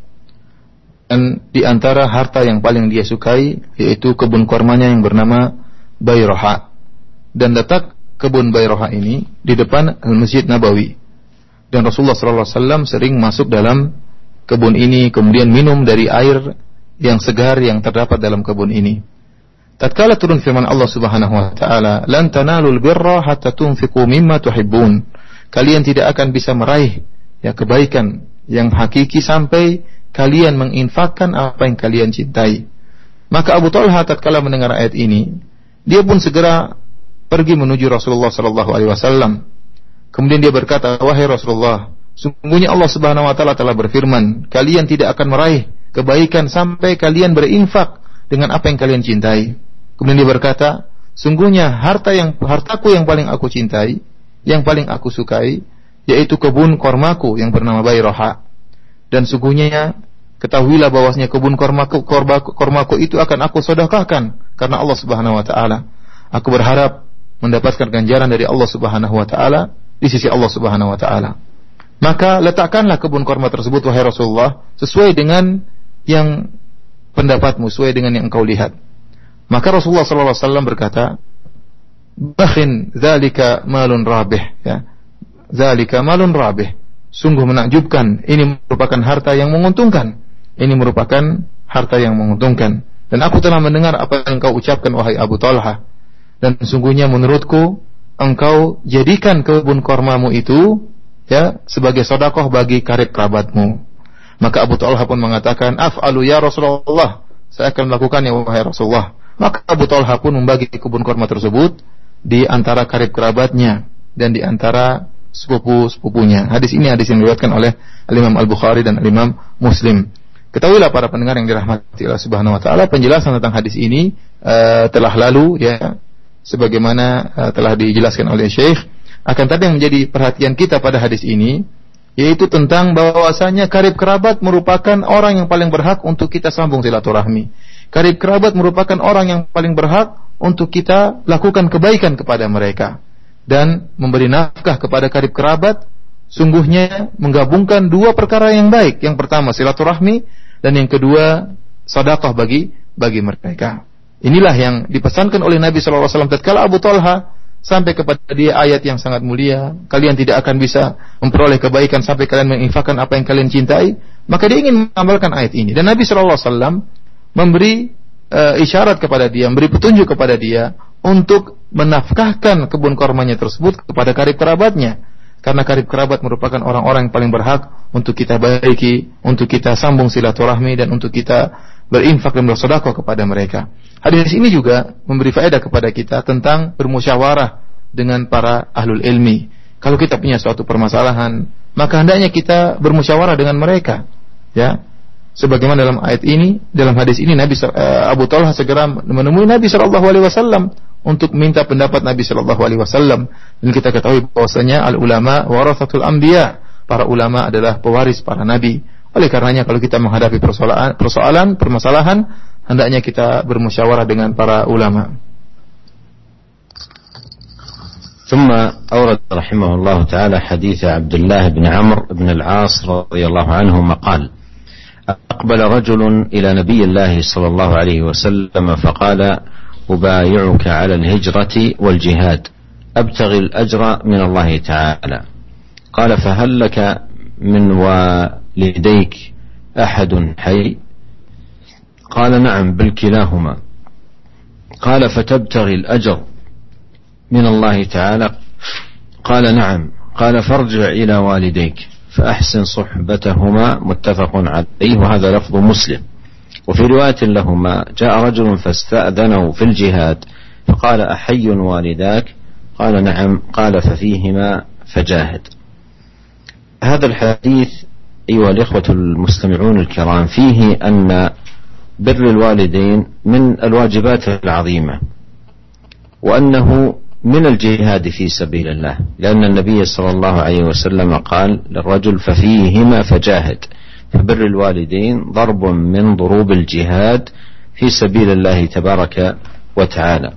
dan di antara harta yang paling dia sukai yaitu kebun kormanya yang bernama Bayroha dan letak kebun Bayroha ini di depan Masjid Nabawi dan Rasulullah SAW sering masuk dalam kebun ini kemudian minum dari air yang segar yang terdapat dalam kebun ini. Tatkala turun firman Allah Subhanahu wa taala, "Lan tanalul birra hatta tunfiqu mimma tuhibbun." Kalian tidak akan bisa meraih ya kebaikan yang hakiki sampai kalian menginfakkan apa yang kalian cintai. Maka Abu Talha tatkala mendengar ayat ini, dia pun segera pergi menuju Rasulullah sallallahu alaihi wasallam. Kemudian dia berkata, "Wahai Rasulullah, Sungguhnya Allah Subhanahu wa taala telah berfirman, kalian tidak akan meraih kebaikan sampai kalian berinfak dengan apa yang kalian cintai. Kemudian dia berkata, sungguhnya harta yang hartaku yang paling aku cintai, yang paling aku sukai, yaitu kebun kormaku yang bernama Bayroha. Dan sungguhnya ketahuilah bahwasanya kebun kormaku, kormaku, kormaku itu akan aku sedekahkan karena Allah Subhanahu wa taala. Aku berharap mendapatkan ganjaran dari Allah Subhanahu wa taala di sisi Allah Subhanahu wa taala. Maka letakkanlah kebun korma tersebut wahai Rasulullah sesuai dengan yang pendapatmu, sesuai dengan yang engkau lihat. Maka Rasulullah SAW berkata, "Bakhin zalika malun rabih." Ya. Zalika malun rabih. Sungguh menakjubkan. Ini merupakan harta yang menguntungkan. Ini merupakan harta yang menguntungkan. Dan aku telah mendengar apa yang engkau ucapkan wahai Abu Talha. Dan sungguhnya menurutku engkau jadikan kebun kormamu itu ya sebagai sodakoh bagi karib kerabatmu. Maka Abu Talha pun mengatakan, Af'alu ya Rasulullah, saya akan melakukan ya wahai Rasulullah. Maka Abu Talha pun membagi kebun korma tersebut di antara karib kerabatnya dan di antara sepupu-sepupunya. Hadis ini hadis yang diriwayatkan oleh Al-Imam Al-Bukhari dan Al-Imam Muslim. Ketahuilah para pendengar yang dirahmati Allah Subhanahu wa taala, penjelasan tentang hadis ini uh, telah lalu ya sebagaimana uh, telah dijelaskan oleh Syekh akan tapi yang menjadi perhatian kita pada hadis ini yaitu tentang bahwasanya karib kerabat merupakan orang yang paling berhak untuk kita sambung silaturahmi. Karib kerabat merupakan orang yang paling berhak untuk kita lakukan kebaikan kepada mereka dan memberi nafkah kepada karib kerabat sungguhnya menggabungkan dua perkara yang baik. Yang pertama silaturahmi dan yang kedua sedekah bagi bagi mereka. Inilah yang dipesankan oleh Nabi SAW tatkala Abu Talha sampai kepada dia ayat yang sangat mulia, kalian tidak akan bisa memperoleh kebaikan sampai kalian menginfakkan apa yang kalian cintai, maka dia ingin mengamalkan ayat ini. Dan Nabi Shallallahu Alaihi Wasallam memberi uh, isyarat kepada dia, memberi petunjuk kepada dia untuk menafkahkan kebun kormanya tersebut kepada karib kerabatnya. Karena karib kerabat merupakan orang-orang yang paling berhak untuk kita baiki, untuk kita sambung silaturahmi dan untuk kita berinfak dan bersedekah kepada mereka. Hadis ini juga memberi faedah kepada kita tentang bermusyawarah dengan para ahlul ilmi. Kalau kita punya suatu permasalahan, maka hendaknya kita bermusyawarah dengan mereka. Ya Sebagaimana dalam ayat ini, dalam hadis ini Nabi uh, Abu Talha segera menemui Nabi sallallahu alaihi wasallam untuk minta pendapat Nabi sallallahu alaihi wasallam. Dan kita ketahui bahwasanya al ulama warathatul anbiya. Para ulama adalah pewaris para nabi. Oleh karenanya kalau kita menghadapi persoalan, persoalan permasalahan, hendaknya kita bermusyawarah dengan para ulama. ثم أورد رحمه الله تعالى حديث عبد الله بن عمرو بن العاص رضي الله عنهما قال أقبل رجل إلى نبي الله صلى الله عليه وسلم فقال أبايعك على الهجرة والجهاد أبتغي الأجر من الله تعالى. قال فهل لك من لديك أحد حي؟ قال نعم بل كلاهما. قال فتبتغي الأجر من الله تعالى؟ قال نعم. قال فارجع إلى والديك. فأحسن صحبتهما متفق عليه وهذا لفظ مسلم. وفي رواية لهما جاء رجل فاستأذنه في الجهاد فقال أحي والداك؟ قال نعم قال ففيهما فجاهد. هذا الحديث أيها الإخوة المستمعون الكرام فيه أن بر الوالدين من الواجبات العظيمة وأنه من الجهاد في سبيل الله. لأن النبي صلى الله عليه وسلم قال للرجل ففيهما فجاهد فبر الوالدين ضرب من ضروب الجهاد في سبيل الله تبارك وتعالى.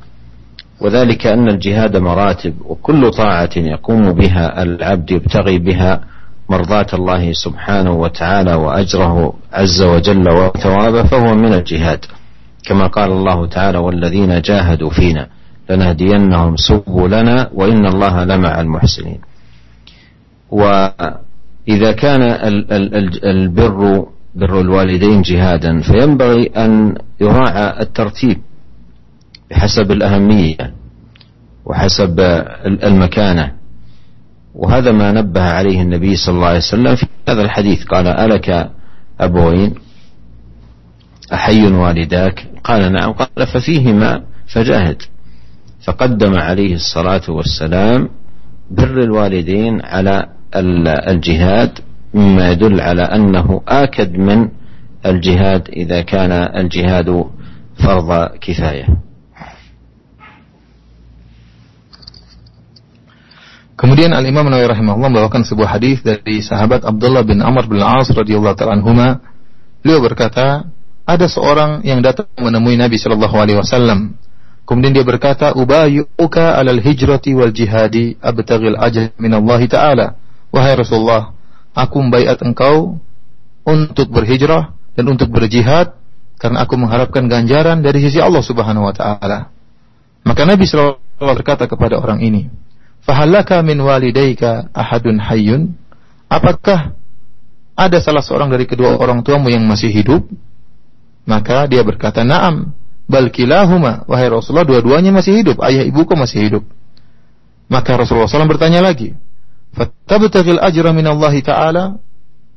وذلك أن الجهاد مراتب وكل طاعة يقوم بها العبد يبتغي بها مرضاة الله سبحانه وتعالى وأجره عز وجل وثوابه فهو من الجهاد. كما قال الله تعالى والذين جاهدوا فينا. لنهدينهم سبلنا وإن الله لمع المحسنين. وإذا كان البر بر الوالدين جهادا فينبغي أن يراعى الترتيب بحسب الأهمية وحسب المكانة. وهذا ما نبه عليه النبي صلى الله عليه وسلم في هذا الحديث. قال ألك أبوين؟ أحي والداك؟ قال نعم. قال ففيهما فجاهد. فقدم عليه الصلاة والسلام بر الوالدين على الجهاد مما يدل على أنه آكد من الجهاد إذا كان الجهاد فرض كفاية Kemudian Al Imam Nawawi rahimahullah membawakan sebuah hadis dari sahabat Abdullah bin Amr bin Al-As radhiyallahu taala anhuma. Beliau berkata, ada seorang yang datang menemui Nabi sallallahu alaihi wasallam. Kemudian dia berkata, "Ubayyuka 'alal hijrati wal jihadi abtaghil ajr min Allah taala." Wahai Rasulullah, aku membaiat engkau untuk berhijrah dan untuk berjihad karena aku mengharapkan ganjaran dari sisi Allah Subhanahu wa taala. Maka Nabi wasallam berkata kepada orang ini, Fahalaka min walidayka ahadun hayyun? Apakah ada salah seorang dari kedua orang tuamu yang masih hidup? Maka dia berkata, "Na'am, bal kilahuma." Wahai Rasulullah, dua-duanya masih hidup, ayah ibuku masih hidup. Maka Rasulullah SAW bertanya lagi, "Fatabtaghil ajra min Allah Ta'ala?"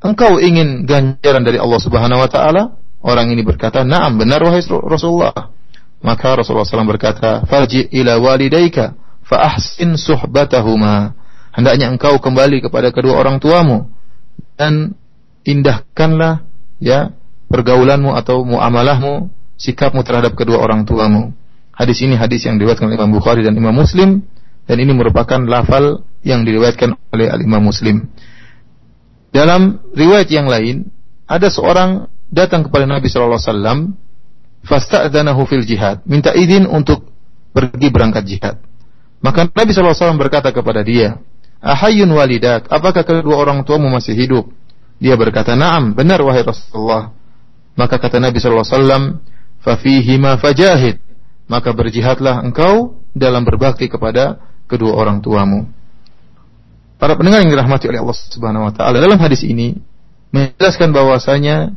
Engkau ingin ganjaran dari Allah Subhanahu wa taala? Orang ini berkata, "Na'am, benar wahai Rasulullah." Maka Rasulullah SAW berkata, "Farji ila walidayka fa ahsin suhbatahuma. Hendaknya engkau kembali kepada kedua orang tuamu dan indahkanlah ya pergaulanmu atau muamalahmu, sikapmu terhadap kedua orang tuamu. Hadis ini hadis yang diriwayatkan oleh Imam Bukhari dan Imam Muslim dan ini merupakan lafal yang diriwayatkan oleh Al Imam Muslim. Dalam riwayat yang lain ada seorang datang kepada Nabi sallallahu alaihi wasallam fasta'dzanahu fil jihad, minta izin untuk pergi berangkat jihad. Maka Nabi SAW berkata kepada dia, Ahayun walidak, apakah kedua orang tuamu masih hidup? Dia berkata, Naam, benar wahai Rasulullah. Maka kata Nabi SAW, Fafihima fajahid. Maka berjihadlah engkau dalam berbakti kepada kedua orang tuamu. Para pendengar yang dirahmati oleh Allah Subhanahu wa taala, dalam hadis ini menjelaskan bahwasanya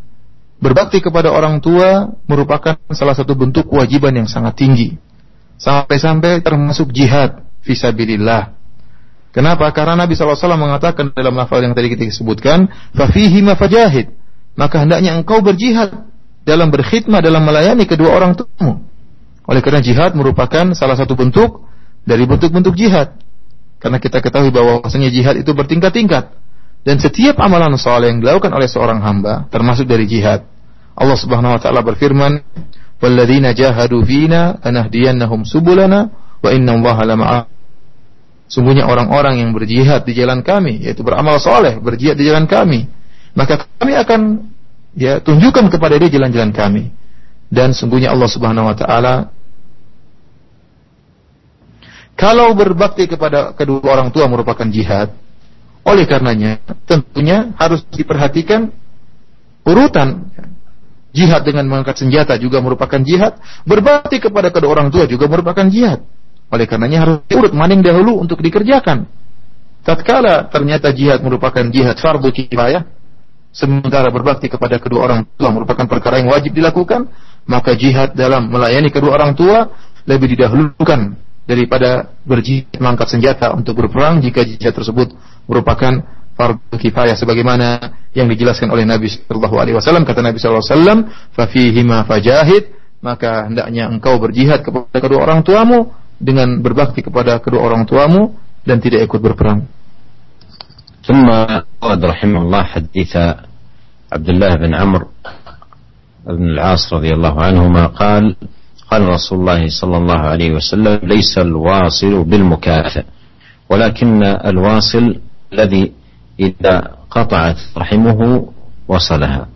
berbakti kepada orang tua merupakan salah satu bentuk kewajiban yang sangat tinggi sampai-sampai termasuk jihad fisabilillah. Kenapa? Karena Nabi SAW mengatakan dalam lafal yang tadi kita sebutkan, fafihi fajahid. Maka hendaknya engkau berjihad dalam berkhidmah dalam melayani kedua orang tuamu. Oleh karena jihad merupakan salah satu bentuk dari bentuk-bentuk jihad. Karena kita ketahui bahwa bahwasanya jihad itu bertingkat-tingkat dan setiap amalan soleh yang dilakukan oleh seorang hamba termasuk dari jihad. Allah Subhanahu wa taala berfirman, walladzina jahadu fina anahdiyannahum subulana wa inna allaha lama'a Sungguhnya orang-orang yang berjihad di jalan kami, yaitu beramal soleh, berjihad di jalan kami, maka kami akan ya tunjukkan kepada dia jalan-jalan kami. Dan sungguhnya Allah Subhanahu Wa Taala kalau berbakti kepada kedua orang tua merupakan jihad, oleh karenanya tentunya harus diperhatikan urutan Jihad dengan mengangkat senjata juga merupakan jihad. Berbakti kepada kedua orang tua juga merupakan jihad. Oleh karenanya harus diurut maning dahulu untuk dikerjakan. Tatkala ternyata jihad merupakan jihad fardu kifayah, sementara berbakti kepada kedua orang tua merupakan perkara yang wajib dilakukan, maka jihad dalam melayani kedua orang tua lebih didahulukan daripada berjihad mengangkat senjata untuk berperang jika jihad tersebut merupakan fardu kifayah sebagaimana yang dijelaskan oleh Nabi sallallahu alaihi wasallam kata Nabi sallallahu alaihi wasallam fa ma fajahid maka hendaknya engkau berjihad kepada kedua orang tuamu dengan berbakti kepada kedua orang tuamu dan tidak ikut berperang. ثم ورد رحمه الله حديث عبد الله بن عمرو بن العاص رضي الله عنهما قال قال رسول الله صلى الله عليه وسلم ليس الواصل بالمكافئ ولكن الواصل الذي إذا قطعت رحمه وصلها.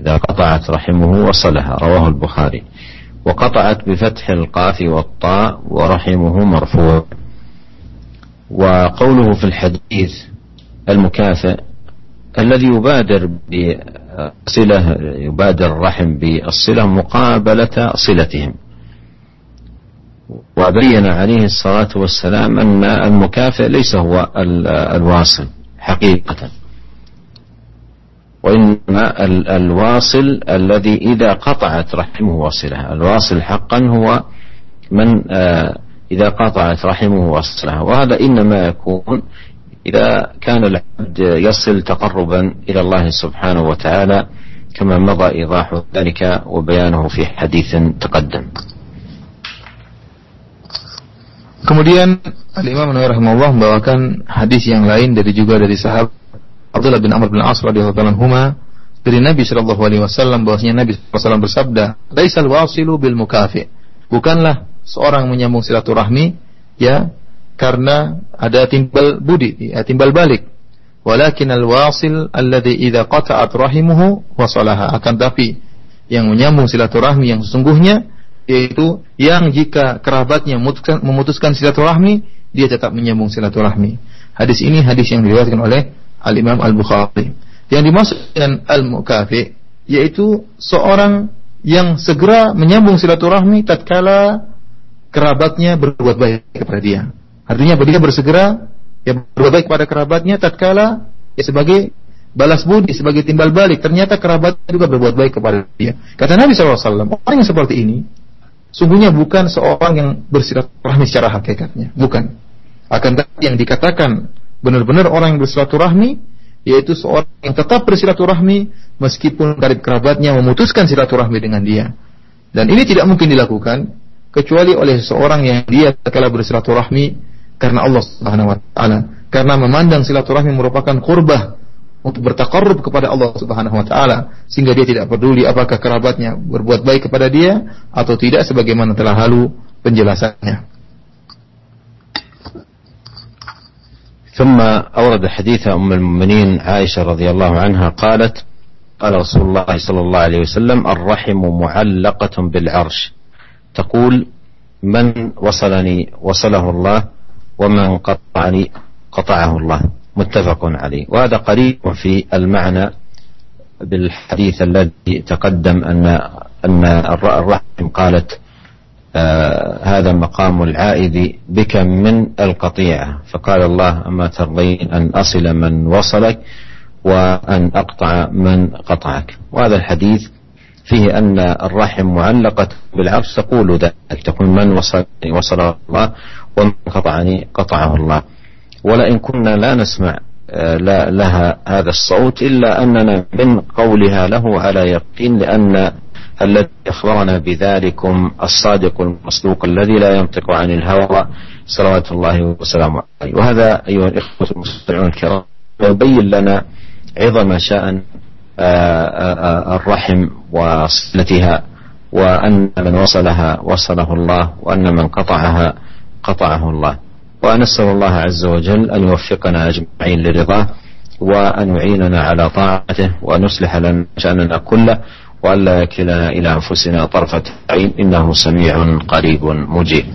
إذا قطعت رحمه وصلها رواه البخاري. وقطعت بفتح القاف والطاء ورحمه مرفوع. وقوله في الحديث المكافئ الذي يبادر بصلة يبادر الرحم بالصلة مقابلة صلتهم. وبين عليه الصلاة والسلام أن المكافئ ليس هو الواصل حقيقة. وإنما الواصل الذي إذا قطعت رحمه وصلها الواصل حقا هو من آه، إذا قطعت رحمه وصلها وهذا إنما يكون إذا كان العبد يصل تقربا إلى الله سبحانه وتعالى كما مضى إيضاح ذلك وبيانه في حديث تقدم Kemudian Al-Imam Nawawi rahimahullah membawakan hadis yang lain dari juga dari sahabat Abdullah bin Amr bin As radhiyallahu anhu dari Nabi sallallahu alaihi wasallam bahwasanya Nabi sallallahu alaihi wasallam bersabda, "Laisal wasilu bil mukafi." Bukanlah seorang menyambung silaturahmi ya karena ada timbal budi, ya, timbal balik. Walakin al-wasil alladhi idza qata'at rahimuhu wasalaha. Akan tapi yang menyambung silaturahmi yang sesungguhnya yaitu yang jika kerabatnya memutuskan, memutuskan silaturahmi dia tetap menyambung silaturahmi. Hadis ini hadis yang diriwayatkan oleh Al Imam Al Bukhari. Yang dimaksud dengan al mukafi yaitu seorang yang segera menyambung silaturahmi tatkala kerabatnya berbuat baik kepada dia. Artinya dia bersegera ya berbuat baik kepada kerabatnya tatkala ya sebagai balas budi sebagai timbal balik ternyata kerabatnya juga berbuat baik kepada dia. Kata Nabi SAW, orang yang seperti ini sungguhnya bukan seorang yang bersilaturahmi secara hakikatnya, bukan. Akan tetapi yang dikatakan benar-benar orang yang bersilaturahmi yaitu seorang yang tetap bersilaturahmi meskipun karib kerabatnya memutuskan silaturahmi dengan dia. Dan ini tidak mungkin dilakukan kecuali oleh seseorang yang dia kala bersilaturahmi karena Allah Subhanahu wa taala. Karena memandang silaturahmi merupakan kurbah untuk bertakarrub kepada Allah Subhanahu wa taala sehingga dia tidak peduli apakah kerabatnya berbuat baik kepada dia atau tidak sebagaimana telah halu penjelasannya. ثم أورد حديث أم المؤمنين عائشة رضي الله عنها قالت قال رسول الله صلى الله عليه وسلم الرحم معلقة بالعرش تقول من وصلني وصله الله ومن قطعني قطعه الله. متفق عليه. وهذا قريب في المعنى بالحديث الذي تقدم أن أن الرحم قالت آه هذا مقام العائد بك من القطيعة. فقال الله أما ترضين أن أصل من وصلك وأن أقطع من قطعك. وهذا الحديث فيه أن الرحم معلقة بالعرش تقول ذلك تقول من وصل وصل الله ومن قطعني قطعه الله. ولئن كنا لا نسمع آه، لا لها هذا الصوت إلا أننا من قولها له على يقين لأن الذي أخبرنا بذلكم الصادق المصدوق الذي لا ينطق عن الهوى صلوات الله وسلامه عليه. وهذا أيها الإخوة المستمعون الكرام يبين لنا عظم شأن الرحم وصلتها وأن من وصلها وصله الله وأن من قطعها قطعه الله ونسأل الله عز وجل أن يوفقنا أجمعين لرضاه وأن يعيننا على طاعته وأن يصلح لنا شأننا كله وأن لا يكلنا إلى أنفسنا طرفة عين إنه سميع قريب مجيب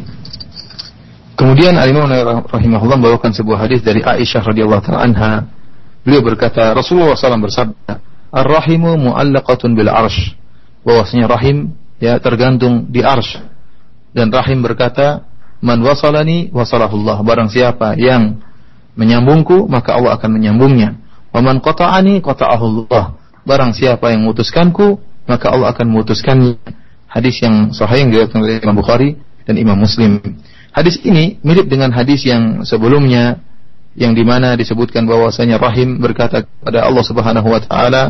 Kemudian Al-Imam rahimahullah membawakan sebuah hadis dari Aisyah radhiyallahu anha. Beliau berkata, Rasulullah SAW bersabda, "Ar-rahimu mu'allaqatun bil arsh." Bahwasanya rahim ya tergantung di arsh. Dan rahim berkata, Man wasalani wasalahullah. Barang siapa yang menyambungku, maka Allah akan menyambungnya. Wa man qata'ani qata'ahullah. Barang siapa yang memutuskanku, maka Allah akan memutuskannya. Hadis yang sahih yang diriwayatkan oleh Imam Bukhari dan Imam Muslim. Hadis ini mirip dengan hadis yang sebelumnya yang di mana disebutkan bahwasanya Rahim berkata kepada Allah Subhanahu wa taala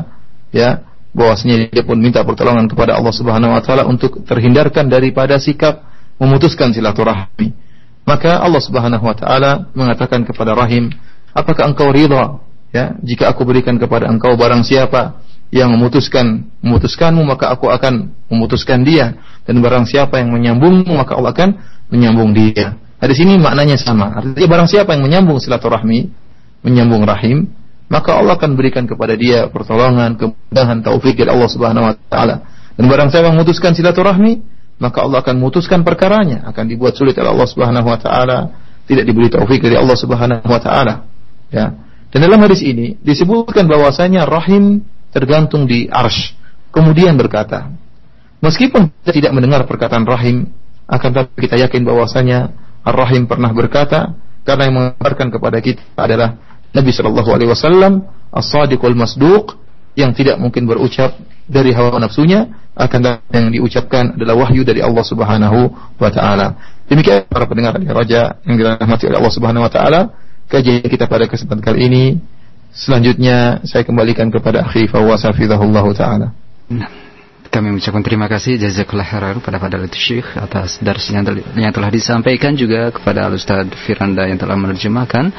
ya bahwasanya dia pun minta pertolongan kepada Allah Subhanahu wa taala untuk terhindarkan daripada sikap memutuskan silaturahmi. Maka Allah Subhanahu wa taala mengatakan kepada Rahim, "Apakah engkau ridha ya jika aku berikan kepada engkau barang siapa yang memutuskan memutuskanmu maka aku akan memutuskan dia dan barang siapa yang menyambungmu maka Allah akan menyambung dia." Hadis ini maknanya sama. Artinya barang siapa yang menyambung silaturahmi, menyambung rahim, maka Allah akan berikan kepada dia pertolongan, kemudahan, taufik dari Allah Subhanahu wa taala. Dan barang siapa yang memutuskan silaturahmi, maka Allah akan memutuskan perkaranya, akan dibuat sulit oleh Allah Subhanahu wa taala, tidak diberi taufik dari Allah Subhanahu wa taala. Ya. Dan dalam hadis ini disebutkan bahwasanya rahim tergantung di arsh. Kemudian berkata, meskipun kita tidak mendengar perkataan rahim, akan tetapi kita yakin bahwasanya Ar-Rahim pernah berkata karena yang mengabarkan kepada kita adalah Nabi Shallallahu Alaihi Wasallam as-sadiqul masduq yang tidak mungkin berucap dari hawa nafsunya akan yang diucapkan adalah wahyu dari Allah Subhanahu wa taala. Demikian para pendengar di Raja yang dirahmati oleh Allah Subhanahu wa taala, kajian kita pada kesempatan kali ini. Selanjutnya saya kembalikan kepada akhi hafizahullah taala. Kami mengucapkan terima kasih jazakallah khairan kepada Fadilatul Syekh atas dars yang, yang telah disampaikan juga kepada Ustaz Firanda yang telah menerjemahkan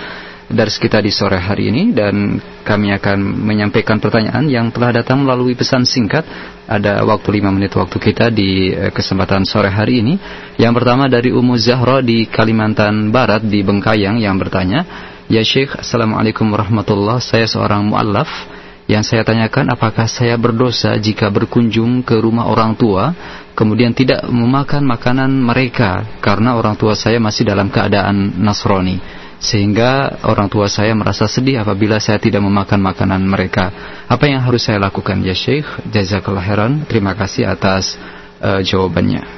dars kita di sore hari ini. Dan kami akan menyampaikan pertanyaan yang telah datang melalui pesan singkat. Ada waktu 5 menit waktu kita di eh, kesempatan sore hari ini. Yang pertama dari Umu Zahra di Kalimantan Barat di Bengkayang yang bertanya Ya Syekh Assalamualaikum warahmatullahi saya seorang muallaf yang saya tanyakan apakah saya berdosa jika berkunjung ke rumah orang tua kemudian tidak memakan makanan mereka karena orang tua saya masih dalam keadaan Nasrani sehingga orang tua saya merasa sedih apabila saya tidak memakan makanan mereka. Apa yang harus saya lakukan ya Syekh? Jazakallah khairan. Terima kasih atas uh, jawabannya.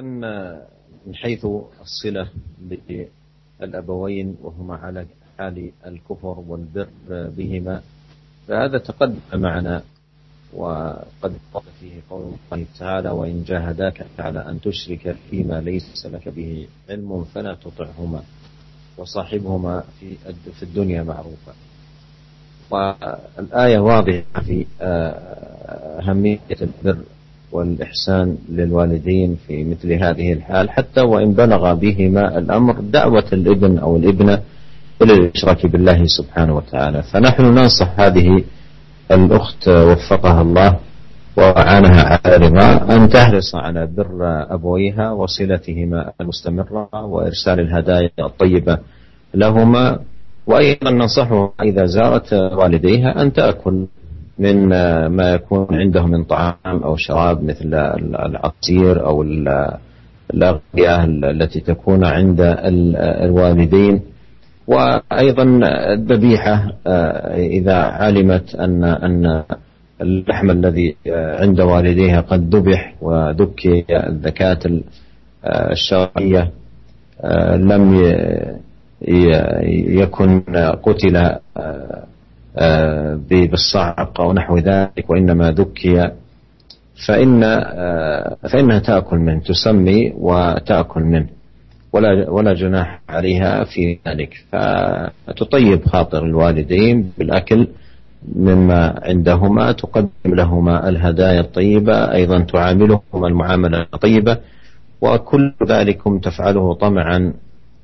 من حيث الصلة بالأبوين وهما على حال الكفر والبر بهما فهذا تقدم معنا وقد قال فيه قول الله تعالى وإن جاهداك على أن تشرك فيما ليس لك به علم فلا تطعهما وصاحبهما في في الدنيا معروفا. والآية واضحة في أهمية البر والإحسان للوالدين في مثل هذه الحال حتى وإن بلغ بهما الأمر دعوة الابن أو الابنة إلى الإشراك بالله سبحانه وتعالى. فنحن ننصح هذه الأخت وفقها الله وأعانها على رضا أن تحرص على بر أبويها وصلتهما المستمرة وإرسال الهدايا الطيبة لهما. وأيضا ننصحها إذا زارت والديها أن تأكل من ما يكون عنده من طعام أو شراب مثل العصير أو الأغذية التي تكون عند الوالدين. وأيضا الذبيحة إذا علمت أن أن اللحم الذي عند والديها قد ذبح وذكي الذكاة الشرعية لم يكن قتل آه، بالصعق أو نحو ذلك وإنما ذكي فإن آه، فإنها تأكل منه تسمي وتأكل منه ولا ولا جناح عليها في ذلك. فتطيب خاطر الوالدين بالأكل مما عندهما تقدم لهما الهدايا الطيبة أيضا تعاملهما المعاملة الطيبة وكل ذلكم تفعله طمعا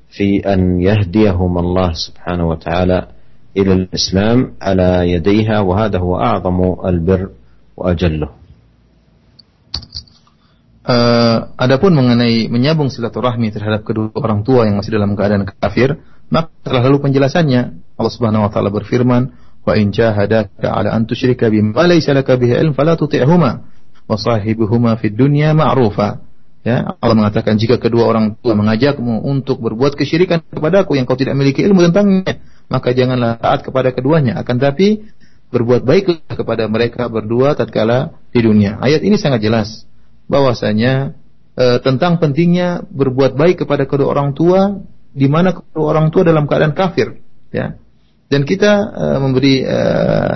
في أن يهديهما الله سبحانه وتعالى إلى الإسلام على يديها وهذا هو أعظم البر وأجله Uh, adapun mengenai menyambung silaturahmi terhadap kedua orang tua yang masih dalam keadaan kafir, maka telah lalu penjelasannya. Allah Subhanahu wa taala berfirman, "Wa in jahadaka 'ala an tusyrika bima laysa laka bihi ilm fala tuti'huma wa sahibuhuma fid dunya ma'rufa." Ya, Allah mengatakan jika kedua orang tua mengajakmu untuk berbuat kesyirikan kepadaku yang kau tidak memiliki ilmu tentangnya, maka janganlah taat kepada keduanya akan tapi berbuat baiklah kepada mereka berdua tatkala di dunia. Ayat ini sangat jelas bahwasanya e, tentang pentingnya berbuat baik kepada kedua orang tua di mana kedua orang tua dalam keadaan kafir, ya. Dan kita e, memberi e,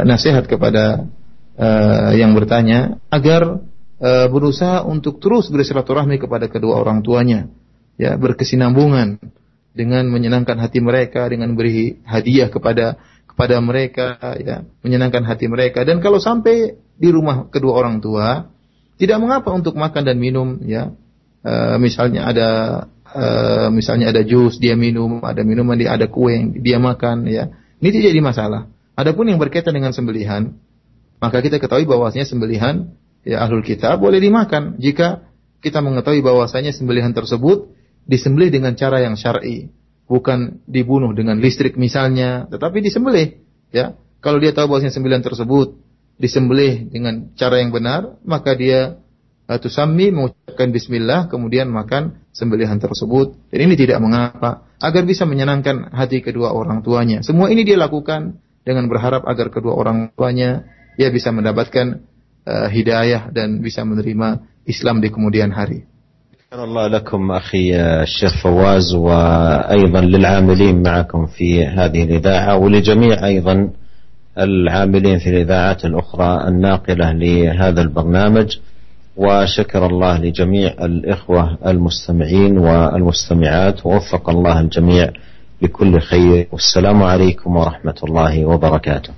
nasihat kepada e, yang bertanya agar e, berusaha untuk terus bersilaturahmi kepada kedua orang tuanya, ya, berkesinambungan dengan menyenangkan hati mereka dengan beri hadiah kepada kepada mereka ya menyenangkan hati mereka. Dan kalau sampai di rumah kedua orang tua tidak mengapa untuk makan dan minum ya. E, misalnya ada e, misalnya ada jus dia minum ada minuman dia ada kue dia makan ya. Ini tidak jadi masalah. Adapun yang berkaitan dengan sembelihan maka kita ketahui bahwasanya sembelihan ya ahlul kitab boleh dimakan jika kita mengetahui bahwasanya sembelihan tersebut disembelih dengan cara yang syar'i, bukan dibunuh dengan listrik misalnya, tetapi disembelih, ya. Kalau dia tahu bahwasanya sembelihan tersebut disembelih dengan cara yang benar, maka dia atau sami mengucapkan bismillah kemudian makan sembelihan tersebut. Dan ini tidak mengapa agar bisa menyenangkan hati kedua orang tuanya. Semua ini dia lakukan dengan berharap agar kedua orang tuanya dia bisa mendapatkan uh, hidayah dan bisa menerima Islam di kemudian hari. شكر الله لكم أخي الشيخ فواز وأيضا للعاملين معكم في هذه الإذاعة ولجميع أيضا العاملين في الإذاعات الأخرى الناقلة لهذا البرنامج وشكر الله لجميع الإخوة المستمعين والمستمعات ووفق الله الجميع لكل خير والسلام عليكم ورحمة الله وبركاته